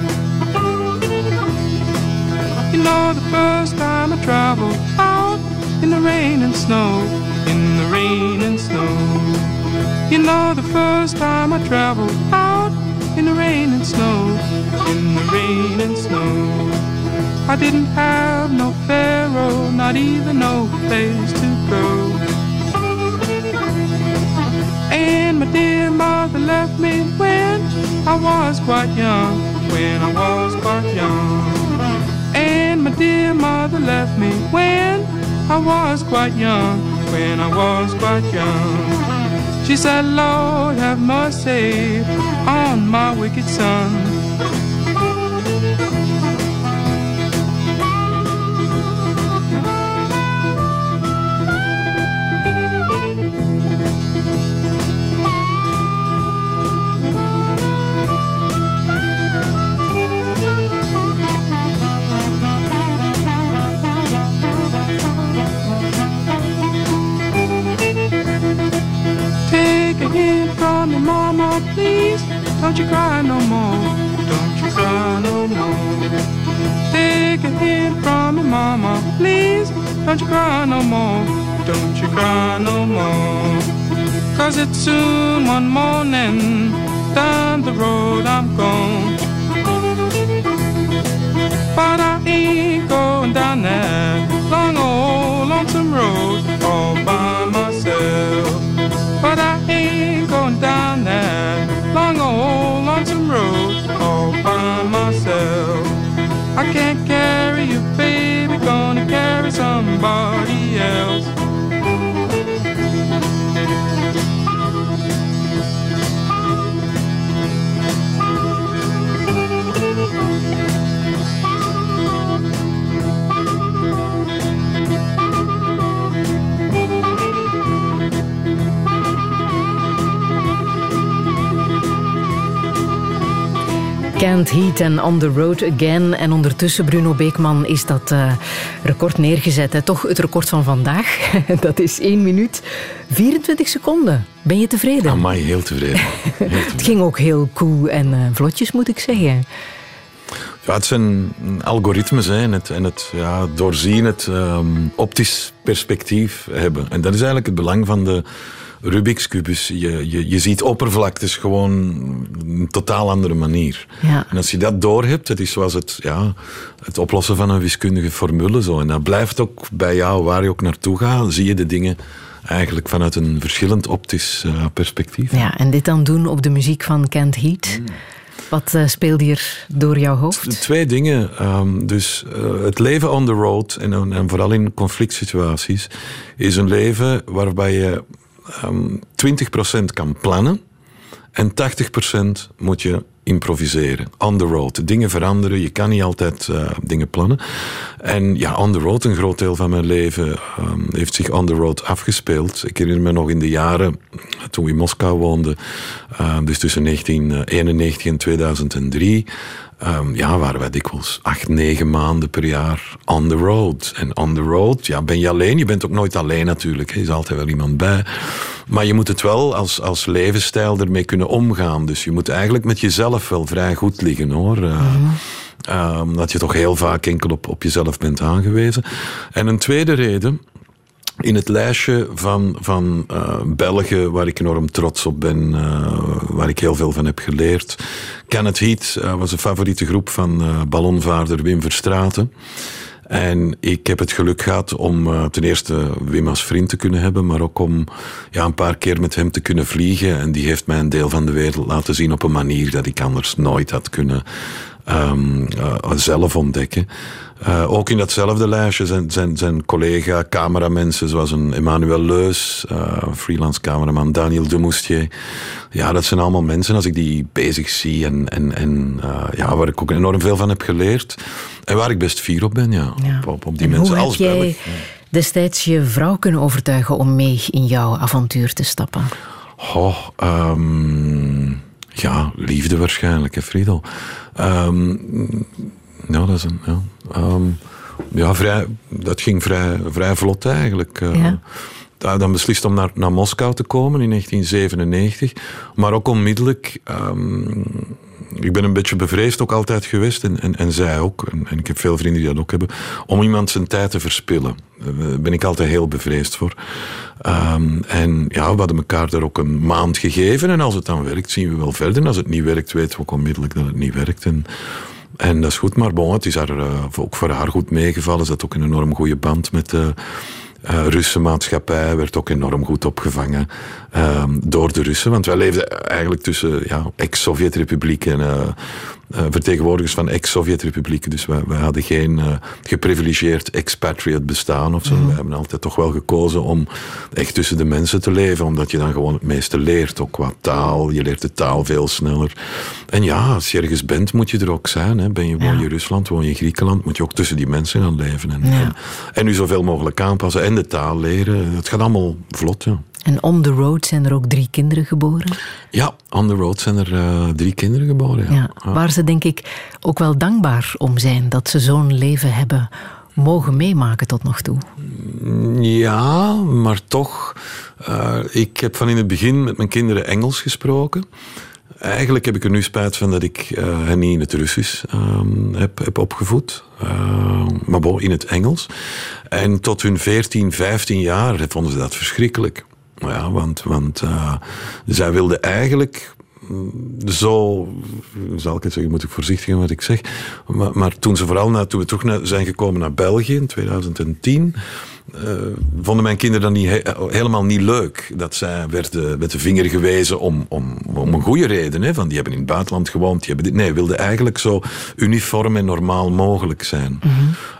F: You know, the first time I traveled out in the rain and snow, in the rain and snow. You know, the first time I traveled out in the rain and snow, in the rain and snow. I didn't have no pharaoh, not even no place to go. And my dear mother left me when I was quite young, when I was quite young. And my dear mother left me when I was quite young, when I was quite young. She said, Lord, have mercy on my wicked son. Hint from your mama, please. Don't you cry no more. Don't you cry no more. Take a hint from your mama, please. Don't you cry no more. Don't you cry no more. Cause it's soon one morning. Down the road I'm gone. Can't
A: Heat en On the Road Again. En ondertussen, Bruno Beekman, is dat uh, record neergezet. Hè? Toch het record van vandaag. dat is 1 minuut 24 seconden. Ben je tevreden?
C: Amai, heel tevreden. Heel tevreden.
A: het ging ook heel cool en uh, vlotjes, moet ik zeggen.
C: Ja, het zijn algoritmes hè, en het, en het ja, doorzien, het um, optisch perspectief hebben. En dat is eigenlijk het belang van de Rubik's kubus. Je, je, je ziet oppervlaktes gewoon een totaal andere manier.
A: Ja.
C: En als je dat doorhebt, dat is zoals het, ja, het oplossen van een wiskundige formule. Zo. En dat blijft ook bij jou, waar je ook naartoe gaat, zie je de dingen eigenlijk vanuit een verschillend optisch uh, perspectief.
A: Ja, en dit dan doen op de muziek van Kent Heat. Mm. Wat uh, speelt hier door jouw hoofd?
C: Twee dingen. Um, dus uh, het leven on the road, en, en vooral in conflict situaties, is een leven waarbij je um, 20% kan plannen en 80% moet je improviseren. On the road. Dingen veranderen. Je kan niet altijd uh, dingen plannen. En ja, on the road, een groot deel van mijn leven um, heeft zich on the road afgespeeld. Ik herinner me nog in de jaren toen we in Moskou woonden, uh, dus tussen 1991 en 2003. Um, ja, waren wij dikwijls acht, negen maanden per jaar on the road. En on the road, ja, ben je alleen. Je bent ook nooit alleen natuurlijk. Er is altijd wel iemand bij. Maar je moet het wel als, als levensstijl ermee kunnen omgaan. Dus je moet eigenlijk met jezelf wel vrij goed liggen hoor. Uh, mm-hmm. um, dat je toch heel vaak enkel op, op jezelf bent aangewezen. En een tweede reden in het lijstje van, van Belgen, waar ik enorm trots op ben, uh, waar ik heel veel van heb geleerd. Kenneth Heat uh, was een favoriete groep van ballonvaarder Wim Verstraeten. En ik heb het geluk gehad om ten eerste Wim als vriend te kunnen hebben, maar ook om ja, een paar keer met hem te kunnen vliegen. En die heeft mij een deel van de wereld laten zien op een manier dat ik anders nooit had kunnen um, zelf ontdekken. Uh, ook in datzelfde lijstje zijn, zijn, zijn collega cameramensen zoals een Emmanuel Leus, uh, freelance cameraman Daniel de Moustier. Ja, dat zijn allemaal mensen als ik die bezig zie en, en, en uh, ja, waar ik ook enorm veel van heb geleerd. En waar ik best fier op ben, ja.
A: ja.
C: Op, op, die
A: en
C: mensen
A: hoe
C: als
A: heb jij destijds je vrouw kunnen overtuigen om mee in jouw avontuur te stappen?
C: Oh, um, ja, liefde waarschijnlijk, hè, Friedel. Um, ja, dat is een. Ja, um, ja vrij, dat ging vrij, vrij vlot eigenlijk. Uh,
A: Ja.
C: Dan beslist om naar, naar Moskou te komen in 1997. Maar ook onmiddellijk. Um, ik ben een beetje bevreesd ook altijd geweest. En, en, en zij ook. En, ik heb veel vrienden die dat ook hebben. Om iemand zijn tijd te verspillen. Daar ben ik altijd heel bevreesd voor. Um, en ja, we hadden elkaar daar ook een maand gegeven. En als het dan werkt, zien we wel verder. En als het niet werkt, weten we ook onmiddellijk dat het niet werkt. En, en dat is goed, maar bon, het is haar, uh, ook voor haar goed meegevallen. Ze had ook een enorm goede band met de uh, Russische maatschappij. Werd ook enorm goed opgevangen uh, door de Russen. Want wij leefden eigenlijk tussen ja, ex-Sovjet-republieken en uh, vertegenwoordigers van ex-Sovjet-republieken. Dus wij, wij, hadden geen geprivilegeerd expatriate bestaan of zo. Mm. We hebben altijd toch wel gekozen om echt tussen de mensen te leven. Omdat je dan gewoon het meeste leert. Ook qua taal. Je leert de taal veel sneller. En ja, als je ergens bent, moet je er ook zijn. Hè. Ben je, woon je in Rusland, woon je in Griekenland, moet je ook tussen die mensen gaan leven. En,
A: Ja.
C: en, en nu zoveel mogelijk aanpassen. En de taal leren. Het gaat allemaal vlot, ja.
A: En on the road zijn er ook drie kinderen geboren.
C: Ja, on the road zijn er uh, drie kinderen geboren. Ja.
A: Ja, waar ze denk ik ook wel dankbaar om zijn dat ze zo'n leven hebben mogen meemaken tot nog toe.
C: Ja, maar toch. eh, ik heb van in het begin met mijn kinderen Engels gesproken. Eigenlijk heb ik er nu spijt van dat ik eh, hen niet in het Russisch ehm, heb, heb opgevoed. Eh, maar bon, in het Engels. En tot hun 14, 15 jaar vonden ze dat verschrikkelijk. Ja, want, want eh, zij wilden eigenlijk zo, zal ik het zeggen, moet ik voorzichtig zijn wat ik zeg. Maar, maar toen ze vooral na, toen we terug zijn gekomen naar België in 2010, eh, vonden mijn kinderen dan niet he- helemaal niet leuk. Dat zij werden met de vinger gewezen om, om, om een goede reden. Hè, van die hebben in het buitenland gewoond. Die hebben dit, nee, wilden eigenlijk zo uniform en normaal mogelijk zijn.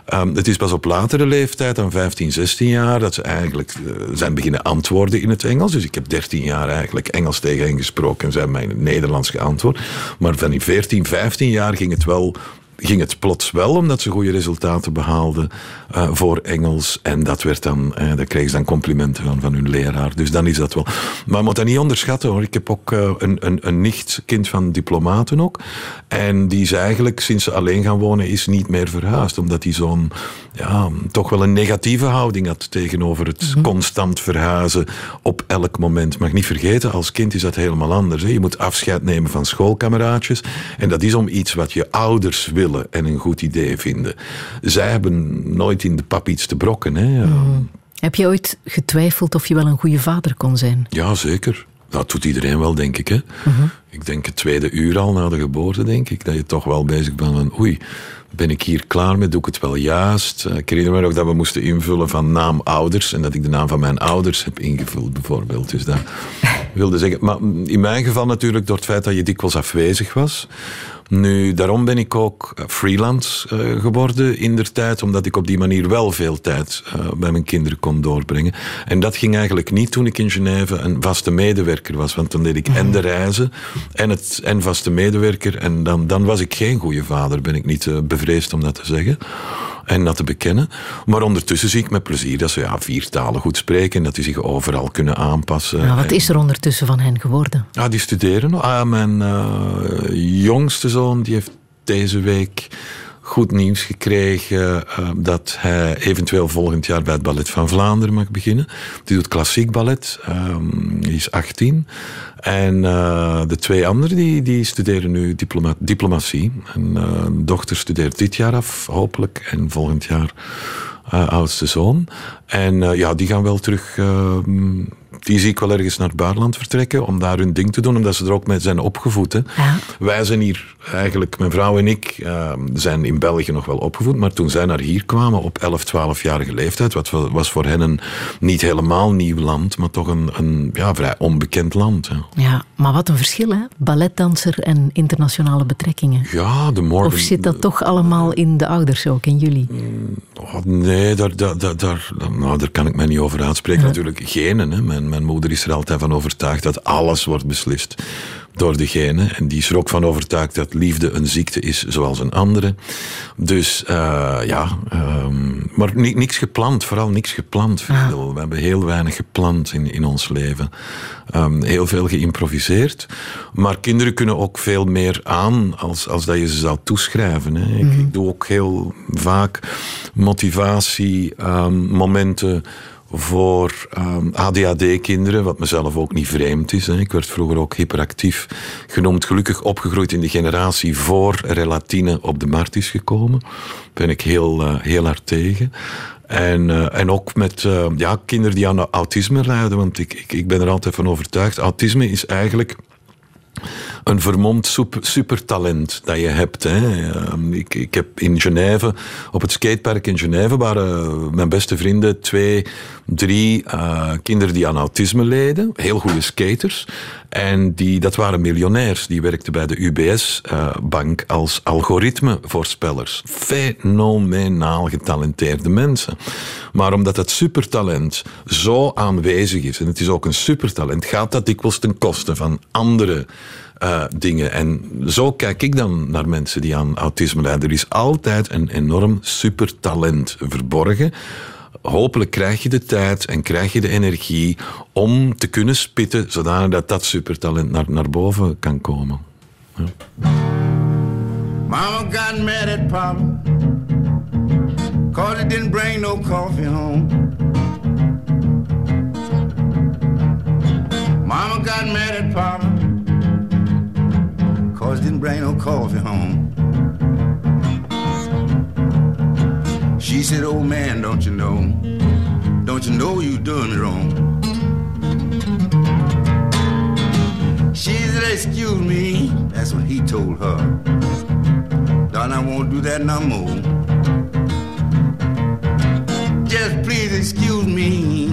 C: Ehm, het is pas op latere leeftijd, dan 15, 16 jaar, dat ze eigenlijk eh, zijn beginnen antwoorden in het Engels. Dus ik heb 13 jaar eigenlijk Engels tegen hen gesproken en zij hebben mij in het Nederlands geantwoord. Maar van die 14, 15 jaar ging het wel ging het plots wel, omdat ze goede resultaten behaalden eh, voor Engels. En dat werd dan, eh, daar kregen ze dan complimenten van, van hun leraar. Dus dan is dat wel. Maar je moet dat niet onderschatten hoor. Ik heb ook eh, een, een, een nicht, kind van diplomaten ook. En die is eigenlijk, sinds ze alleen gaan wonen, is niet meer verhuisd. Omdat hij zo'n, ja, toch wel een negatieve houding had tegenover het constant verhuizen op elk moment. Mag niet vergeten, als kind is dat helemaal anders. Hè. Je moet afscheid nemen van schoolkameraadjes. En dat is om iets wat je ouders willen en een goed idee vinden. Zij hebben nooit in de pap iets te brokken. Hè.
A: Heb je ooit getwijfeld of je wel een goede vader kon zijn?
C: Ja, zeker. Dat doet iedereen wel, denk ik. Hè? Ik denk het tweede uur al na de geboorte, denk ik, dat je toch wel bezig bent van oei, ben ik hier klaar mee? Doe ik het wel juist? Eh, Ik herinner me nog dat we moesten invullen van naam ouders en dat ik de naam van mijn ouders heb ingevuld, bijvoorbeeld. Dus dat wilde zeggen. Maar in mijn geval natuurlijk door het feit dat je dikwijls afwezig was. Nu, daarom ben ik ook eh, freelance eh, geworden in der tijd, omdat ik op die manier wel veel tijd eh, bij mijn kinderen kon doorbrengen. En dat ging eigenlijk niet toen ik in Genève een vaste medewerker was, want dan deed ik en de reizen en, het, en vaste medewerker. En dan, dan was ik geen goede vader, ben ik niet eh, bevreesd om dat te zeggen en dat te bekennen. Maar ondertussen zie ik met plezier dat ze ja, vier talen goed spreken en dat die zich overal kunnen aanpassen.
A: Nou, wat is er ondertussen van hen geworden?
C: Ah, die studeren nog. Ah, mijn eh, jongste zoon die heeft deze week goed nieuws gekregen eh, dat hij eventueel volgend jaar bij het Ballet van Vlaanderen mag beginnen. Die doet klassiek ballet. ehm, die is 18. En eh, de twee anderen die, die studeren nu diploma diplomatie. En eh, dochter studeert dit jaar af, hopelijk. En volgend jaar oudste zoon. En eh, ja, die gaan wel terug. eh, die zie ik wel ergens naar het buitenland vertrekken om daar hun ding te doen, omdat ze er ook mee zijn opgevoed. Hè.
A: Ja.
C: Wij zijn hier eigenlijk, mijn vrouw en ik, eh, zijn in België nog wel opgevoed, maar toen zij naar hier kwamen op 11, 12-jarige leeftijd, wat wa- was voor hen een niet helemaal nieuw land, maar toch een, een ja, vrij onbekend land. Hè.
A: Ja, maar wat een verschil, hè? Balletdanser en internationale betrekkingen.
C: Ja, de Morgan...
A: Of zit dat toch allemaal in de ouders ook, in jullie?
C: Oh, nee, daar, daar, daar, daar, nou, daar kan ik mij niet over uitspreken. Natuurlijk genen. Hè. Mijn, mijn moeder is er altijd van overtuigd dat alles wordt beslist door de genen. En die is er ook van overtuigd dat liefde een ziekte is zoals een andere. Dus eh, ja, ehm, maar ni- niks gepland. Vooral niks gepland, Friedel. We hebben heel weinig gepland in, in ons leven. Ehm, heel veel geïmproviseerd. Maar kinderen kunnen ook veel meer aan als, als dat je ze zou toeschrijven. Hè. Ik, ik doe ook heel vaak motivatie, ehm, momenten voor ehm, ADHD-kinderen, wat mezelf ook niet vreemd is. Hè. Ik werd vroeger ook hyperactief genoemd. Gelukkig opgegroeid in de generatie voor relatine op de markt is gekomen. Ben ik heel, eh, heel hard tegen. En, eh, en ook met eh, ja, kinderen die aan autisme lijden, want ik, ik, ik ben er altijd van overtuigd. Autisme is eigenlijk een vermomd super, supertalent dat je hebt. Hè. Ehm, Ik, ik heb in Genève, op het skatepark in Genève, waren mijn beste vrienden twee, drie eh, kinderen die aan autisme leden. Heel goede skaters. En die, dat waren miljonairs. Die werkten bij de UBS-bank als algoritmevoorspellers. Fenomenaal getalenteerde mensen. Maar omdat dat supertalent zo aanwezig is, en het is ook een supertalent, gaat dat dikwijls ten koste van andere eh, dingen. En zo kijk ik dan naar mensen die aan autisme lijden. Er is altijd een enorm supertalent verborgen. Hopelijk krijg je de tijd en krijg je de energie om te kunnen spitten, zodanig dat supertalent naar, naar boven kan komen.
H: Mama got mad at Papa
E: Cause it didn't bring no coffee home. Mama got mad at Papa. Cause it didn't bring no coffee home. Said, Oh man, don't you know? Don't you know you doing me wrong? She said, Excuse me. That's what he told her. Darling, I won't do that no more. Just please excuse me.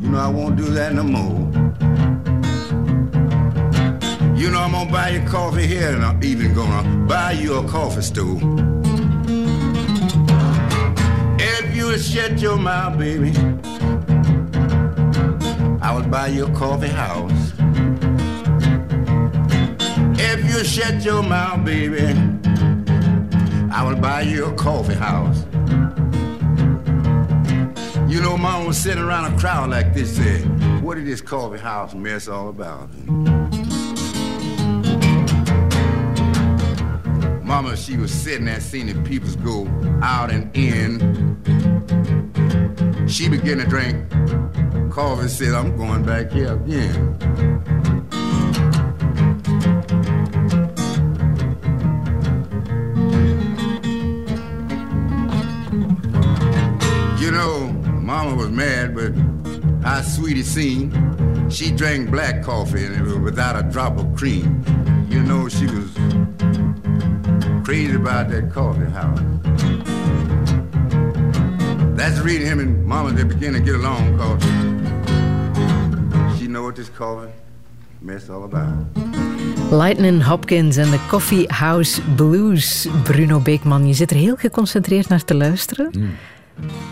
E: You know I won't do that no more. You know I'm gonna buy you coffee here and I'm even gonna buy you a coffee stool. Shut your mouth, baby, I would buy you a coffee house. If you shut your mouth, baby, I will buy you a coffee house. You know, mama was sitting around a crowd like this, said, What is this coffee house mess all about? Mama, she was sitting there seeing the peoples go out and in. She began to drink coffee, said, I'm going back here again. You know, Mama was mad, but how sweet it seemed. She drank black coffee and it was without a drop of cream. You know, she was crazy about that coffee house. That's the reason him and Mama they begin to get along, cause she know what this coffee mess all about.
A: Lightning Hopkins en de Coffee House Blues. Bruno Beekman, je zit er heel geconcentreerd naar te luisteren.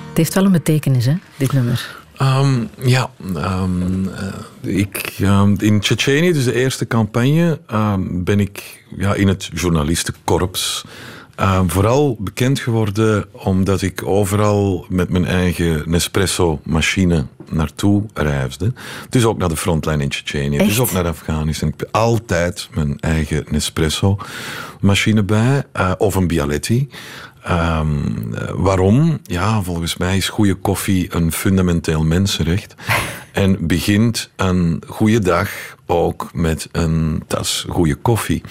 A: Het heeft wel een betekenis, hè, dit nummer.
C: Ehm, ja, ehm, eh, ik, ehm, in Tsjetsjenië, dus de eerste campagne, ehm, ben ik ja, in het journalistenkorps ehm, vooral bekend geworden omdat ik overal met mijn eigen Nespresso-machine naartoe reisde. Dus ook naar de frontline in Tsjetsjenië, dus ook naar Afghanistan. Ik heb altijd mijn eigen Nespresso-machine bij, eh, of een Bialetti. Ehm, eh, waarom? Ja, volgens mij is goede koffie een fundamenteel mensenrecht. En begint een goede dag ook met een tas goede koffie.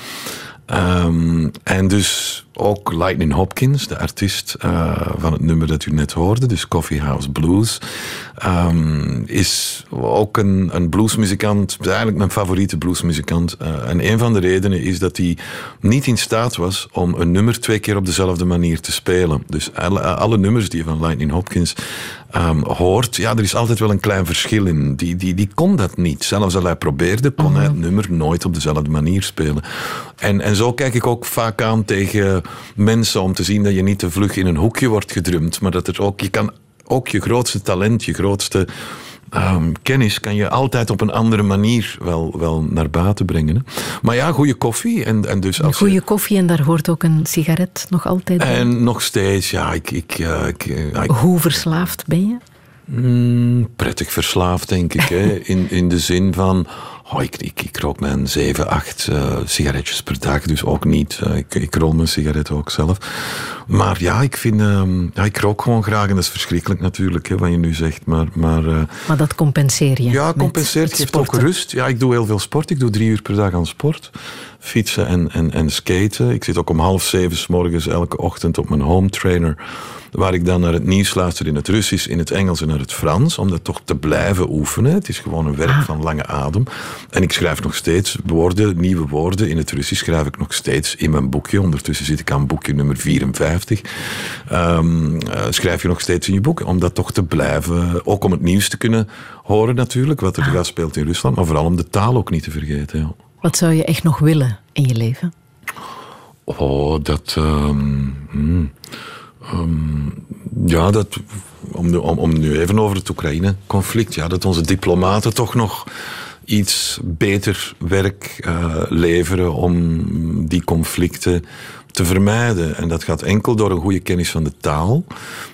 C: Ehm, en dus ook Lightning Hopkins, de artiest eh, van het nummer dat u net hoorde, dus Coffee House Blues, ehm, is ook een, een bluesmuzikant, eigenlijk mijn favoriete bluesmuzikant. Eh, en een van de redenen is dat hij niet in staat was om een nummer twee keer op dezelfde manier te spelen. Dus alle, alle nummers die je van Lightning Hopkins ehm, hoort, ja, er is altijd wel een klein verschil in. Die, die, die kon dat niet. Zelfs als hij probeerde, kon hij het nummer nooit op dezelfde manier spelen. En, en zo kijk ik ook vaak aan tegen mensen om te zien dat je niet te vlug in een hoekje wordt gedrumd, maar dat er ook, je kan ook je grootste talent, je grootste ehm, kennis kan je altijd op een andere manier wel, wel naar buiten brengen. Hè. Maar ja, goede koffie. En, en dus als je-
A: Goede koffie en daar hoort ook een sigaret nog altijd bij.
C: en nog steeds, ja, ik, ik, eh, ik, eh, ik-
A: Hoe verslaafd ben je?
C: Mm, prettig verslaafd, denk ik. Hè. In, in de zin van, oh, ik, ik, ik rook mijn 7, 8 eh, sigaretjes per dag, dus ook niet. Eh, ik, ik rol mijn sigaretten ook zelf. Maar ja, ik vind, ehm, ja, ik rook gewoon graag en dat is verschrikkelijk natuurlijk, hè, wat je nu zegt. Maar, maar eh,
A: Maar dat compenseer je.
C: ja, compenseert,
A: het
C: geeft ook rust. Ja, ik doe heel veel sport. Ik doe drie uur per dag aan sport. Fietsen en, en, en skaten. Ik zit ook om half zeven 's morgens elke ochtend op mijn home trainer. Waar ik dan naar het nieuws luister in het Russisch, in het Engels en naar het Frans. Om dat toch te blijven oefenen. Het is gewoon een werk van lange adem. En ik schrijf nog steeds woorden, nieuwe woorden. In het Russisch schrijf ik nog steeds in mijn boekje. Ondertussen zit ik aan boekje nummer 54. Ehm, eh, schrijf je nog steeds in je boek. Om dat toch te blijven. Ook om het nieuws te kunnen horen natuurlijk. Wat er gaat speelt in Rusland. Maar vooral om de taal ook niet te vergeten. Ja.
A: Wat zou je echt nog willen in je leven?
C: Oh, dat. ehm, hmm, ehm, ja, dat. Om, om, om nu even over het Oekraïne-conflict. Ja, dat onze diplomaten toch nog iets beter werk eh, leveren om die conflicten te vermijden. En dat gaat enkel door een goede kennis van de taal.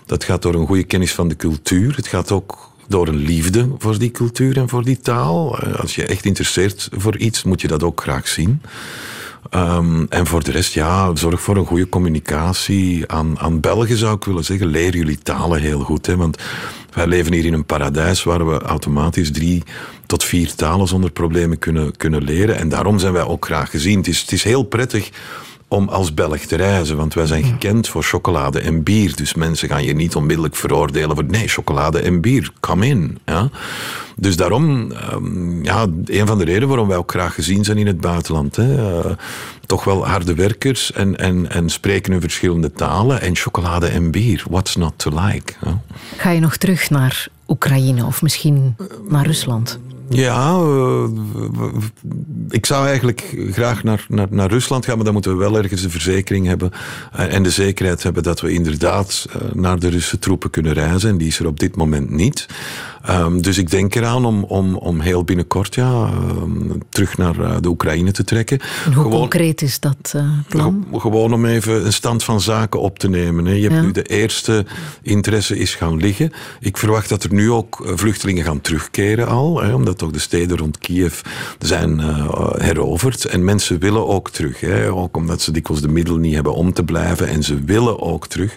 C: Dat gaat door een goede kennis van de cultuur. Het gaat ook door een liefde voor die cultuur en voor die taal. Eh, Als je echt interesseert voor iets, moet je dat ook graag zien. Ehm, en voor de rest, ja, zorg voor een goede communicatie. Aan, aan Belgen zou ik willen zeggen, leer jullie talen heel goed. Hè, want wij leven hier in een paradijs waar we automatisch drie tot vier talen zonder problemen kunnen, kunnen leren. En daarom zijn wij ook graag gezien. Het is, het is heel prettig om als Belg te reizen. Want wij zijn gekend voor chocolade en bier. Dus mensen gaan je niet onmiddellijk veroordelen voor nee, chocolade en bier, come in. Ja? Dus daarom, um, ja, een van de redenen waarom wij ook graag gezien zijn in het buitenland. Hè. Uh, toch wel harde werkers en, en, en spreken in verschillende talen. En chocolade en bier, what's not to like? Ja?
A: Ga je nog terug naar Oekraïne of misschien naar Rusland?
C: Ja, uh, ik zou eigenlijk graag naar, naar, naar Rusland gaan, maar dan moeten we wel ergens de verzekering hebben en de zekerheid hebben dat we inderdaad uh, naar de Russische troepen kunnen reizen. En die is er op dit moment niet. Um, dus ik denk eraan om, om, om heel binnenkort ja, um, terug naar de Oekraïne te trekken.
A: En hoe gewoon, concreet is dat uh, plan?
C: Gewoon om even een stand van zaken op te nemen. Hè. Je hebt ja. nu de eerste interesse is gaan liggen. Ik verwacht dat er nu ook vluchtelingen gaan terugkeren al, hè, omdat toch de steden rond Kiev zijn uh, heroverd. En mensen willen ook terug, hè, ook omdat ze dikwijls de middelen niet hebben om te blijven. En ze willen ook terug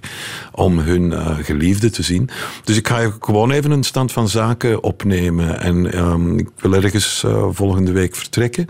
C: om hun geliefde te zien. Dus ik ga gewoon even een stand van zaken opnemen. En um, ik wil ergens uh, volgende week vertrekken.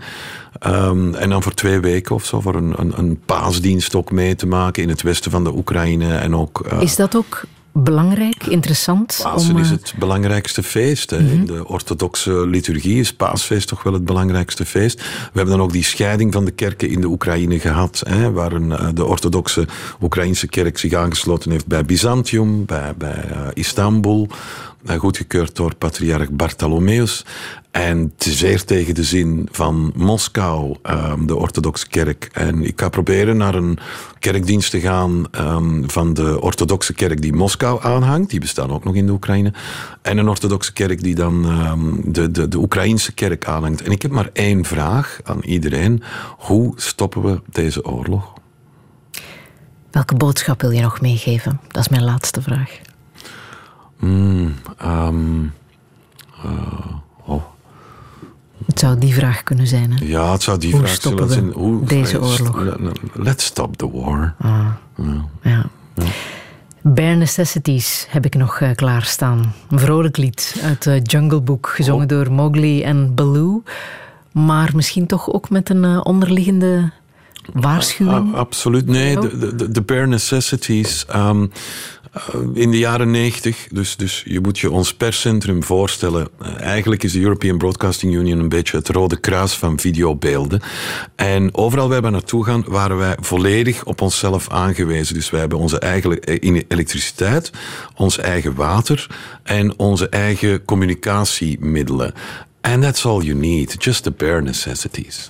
C: Um, en dan voor twee weken of zo voor een, een, een, paasdienst ook mee te maken in het westen van de Oekraïne. En ook,
A: Is dat ook belangrijk, interessant?
C: Pasen om, is het belangrijkste feest. Mm -hmm. In de orthodoxe liturgie is paasfeest toch wel het belangrijkste feest. We hebben dan ook die scheiding van de kerken in de Oekraïne gehad, hè, waar een, de orthodoxe Oekraïnse kerk zich aangesloten heeft bij Byzantium, bij, bij uh, Istanbul goedgekeurd door patriarch Bartholomeus. En zeer tegen de zin van Moskou, um, de orthodoxe kerk. En ik ga proberen naar een kerkdienst te gaan um, van de orthodoxe kerk die Moskou aanhangt. Die bestaan ook nog in de Oekraïne. En een orthodoxe kerk die dan um, de, de, de Oekraïnse kerk aanhangt. En ik heb maar één vraag aan iedereen. Hoe stoppen we deze oorlog?
A: Welke boodschap wil je nog meegeven? Dat is mijn laatste vraag.
C: Mm, um, uh, oh.
A: Het zou die vraag kunnen zijn. Hè?
C: Ja, het zou die
A: hoe
C: vraag kunnen zijn.
A: Hoe deze oorlog?
C: Let's stop the war.
A: Ah. Ja. ja. ja. Bare Necessities heb ik nog uh, klaarstaan. Een vrolijk lied uit Jungle Book, gezongen oh. door Mowgli en Baloo. Maar misschien toch ook met een onderliggende waarschuwing?
C: absoluut. Nee, de, de, de Bare Necessities... Um, in de jaren 90, dus, dus je moet je ons perscentrum voorstellen. Eigenlijk is de European Broadcasting Union een beetje het rode kruis van videobeelden. En overal waar we naartoe gaan, waren wij volledig op onszelf aangewezen. Dus wij hebben onze eigen elektriciteit, ons eigen water en onze eigen communicatiemiddelen. And that's all you need, just the bare necessities.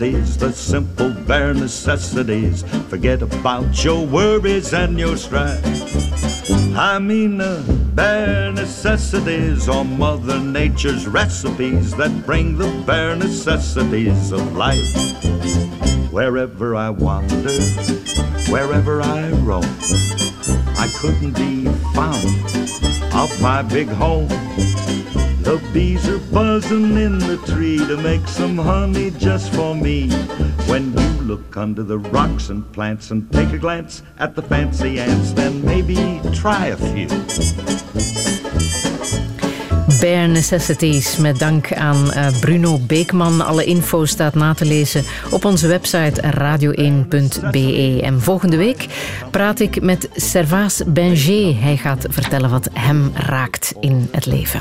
I: Necessities, the simple bare necessities. Forget about your worries and your strife. I mean the bare necessities are Mother Nature's recipes that bring the bare necessities of life. Wherever I wander, wherever I roam, I couldn't be found off my big home. The bees are buzzing in the tree to make some honey just for me. When you look under the rocks and plants and take a glance at the fancy ants, then maybe try a few.
A: Bare Necessities, met dank aan uh, Bruno Beekman. Alle info staat na te lezen op onze website radio1.be. En volgende week praat ik met Servaas Benger. Hij gaat vertellen wat hem raakt in het leven.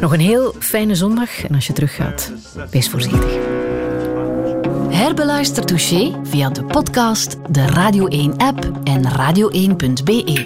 A: Nog een heel fijne zondag en als je teruggaat, wees voorzichtig. Herbeluister Touché via de podcast, de Radio 1-app en radio1.be.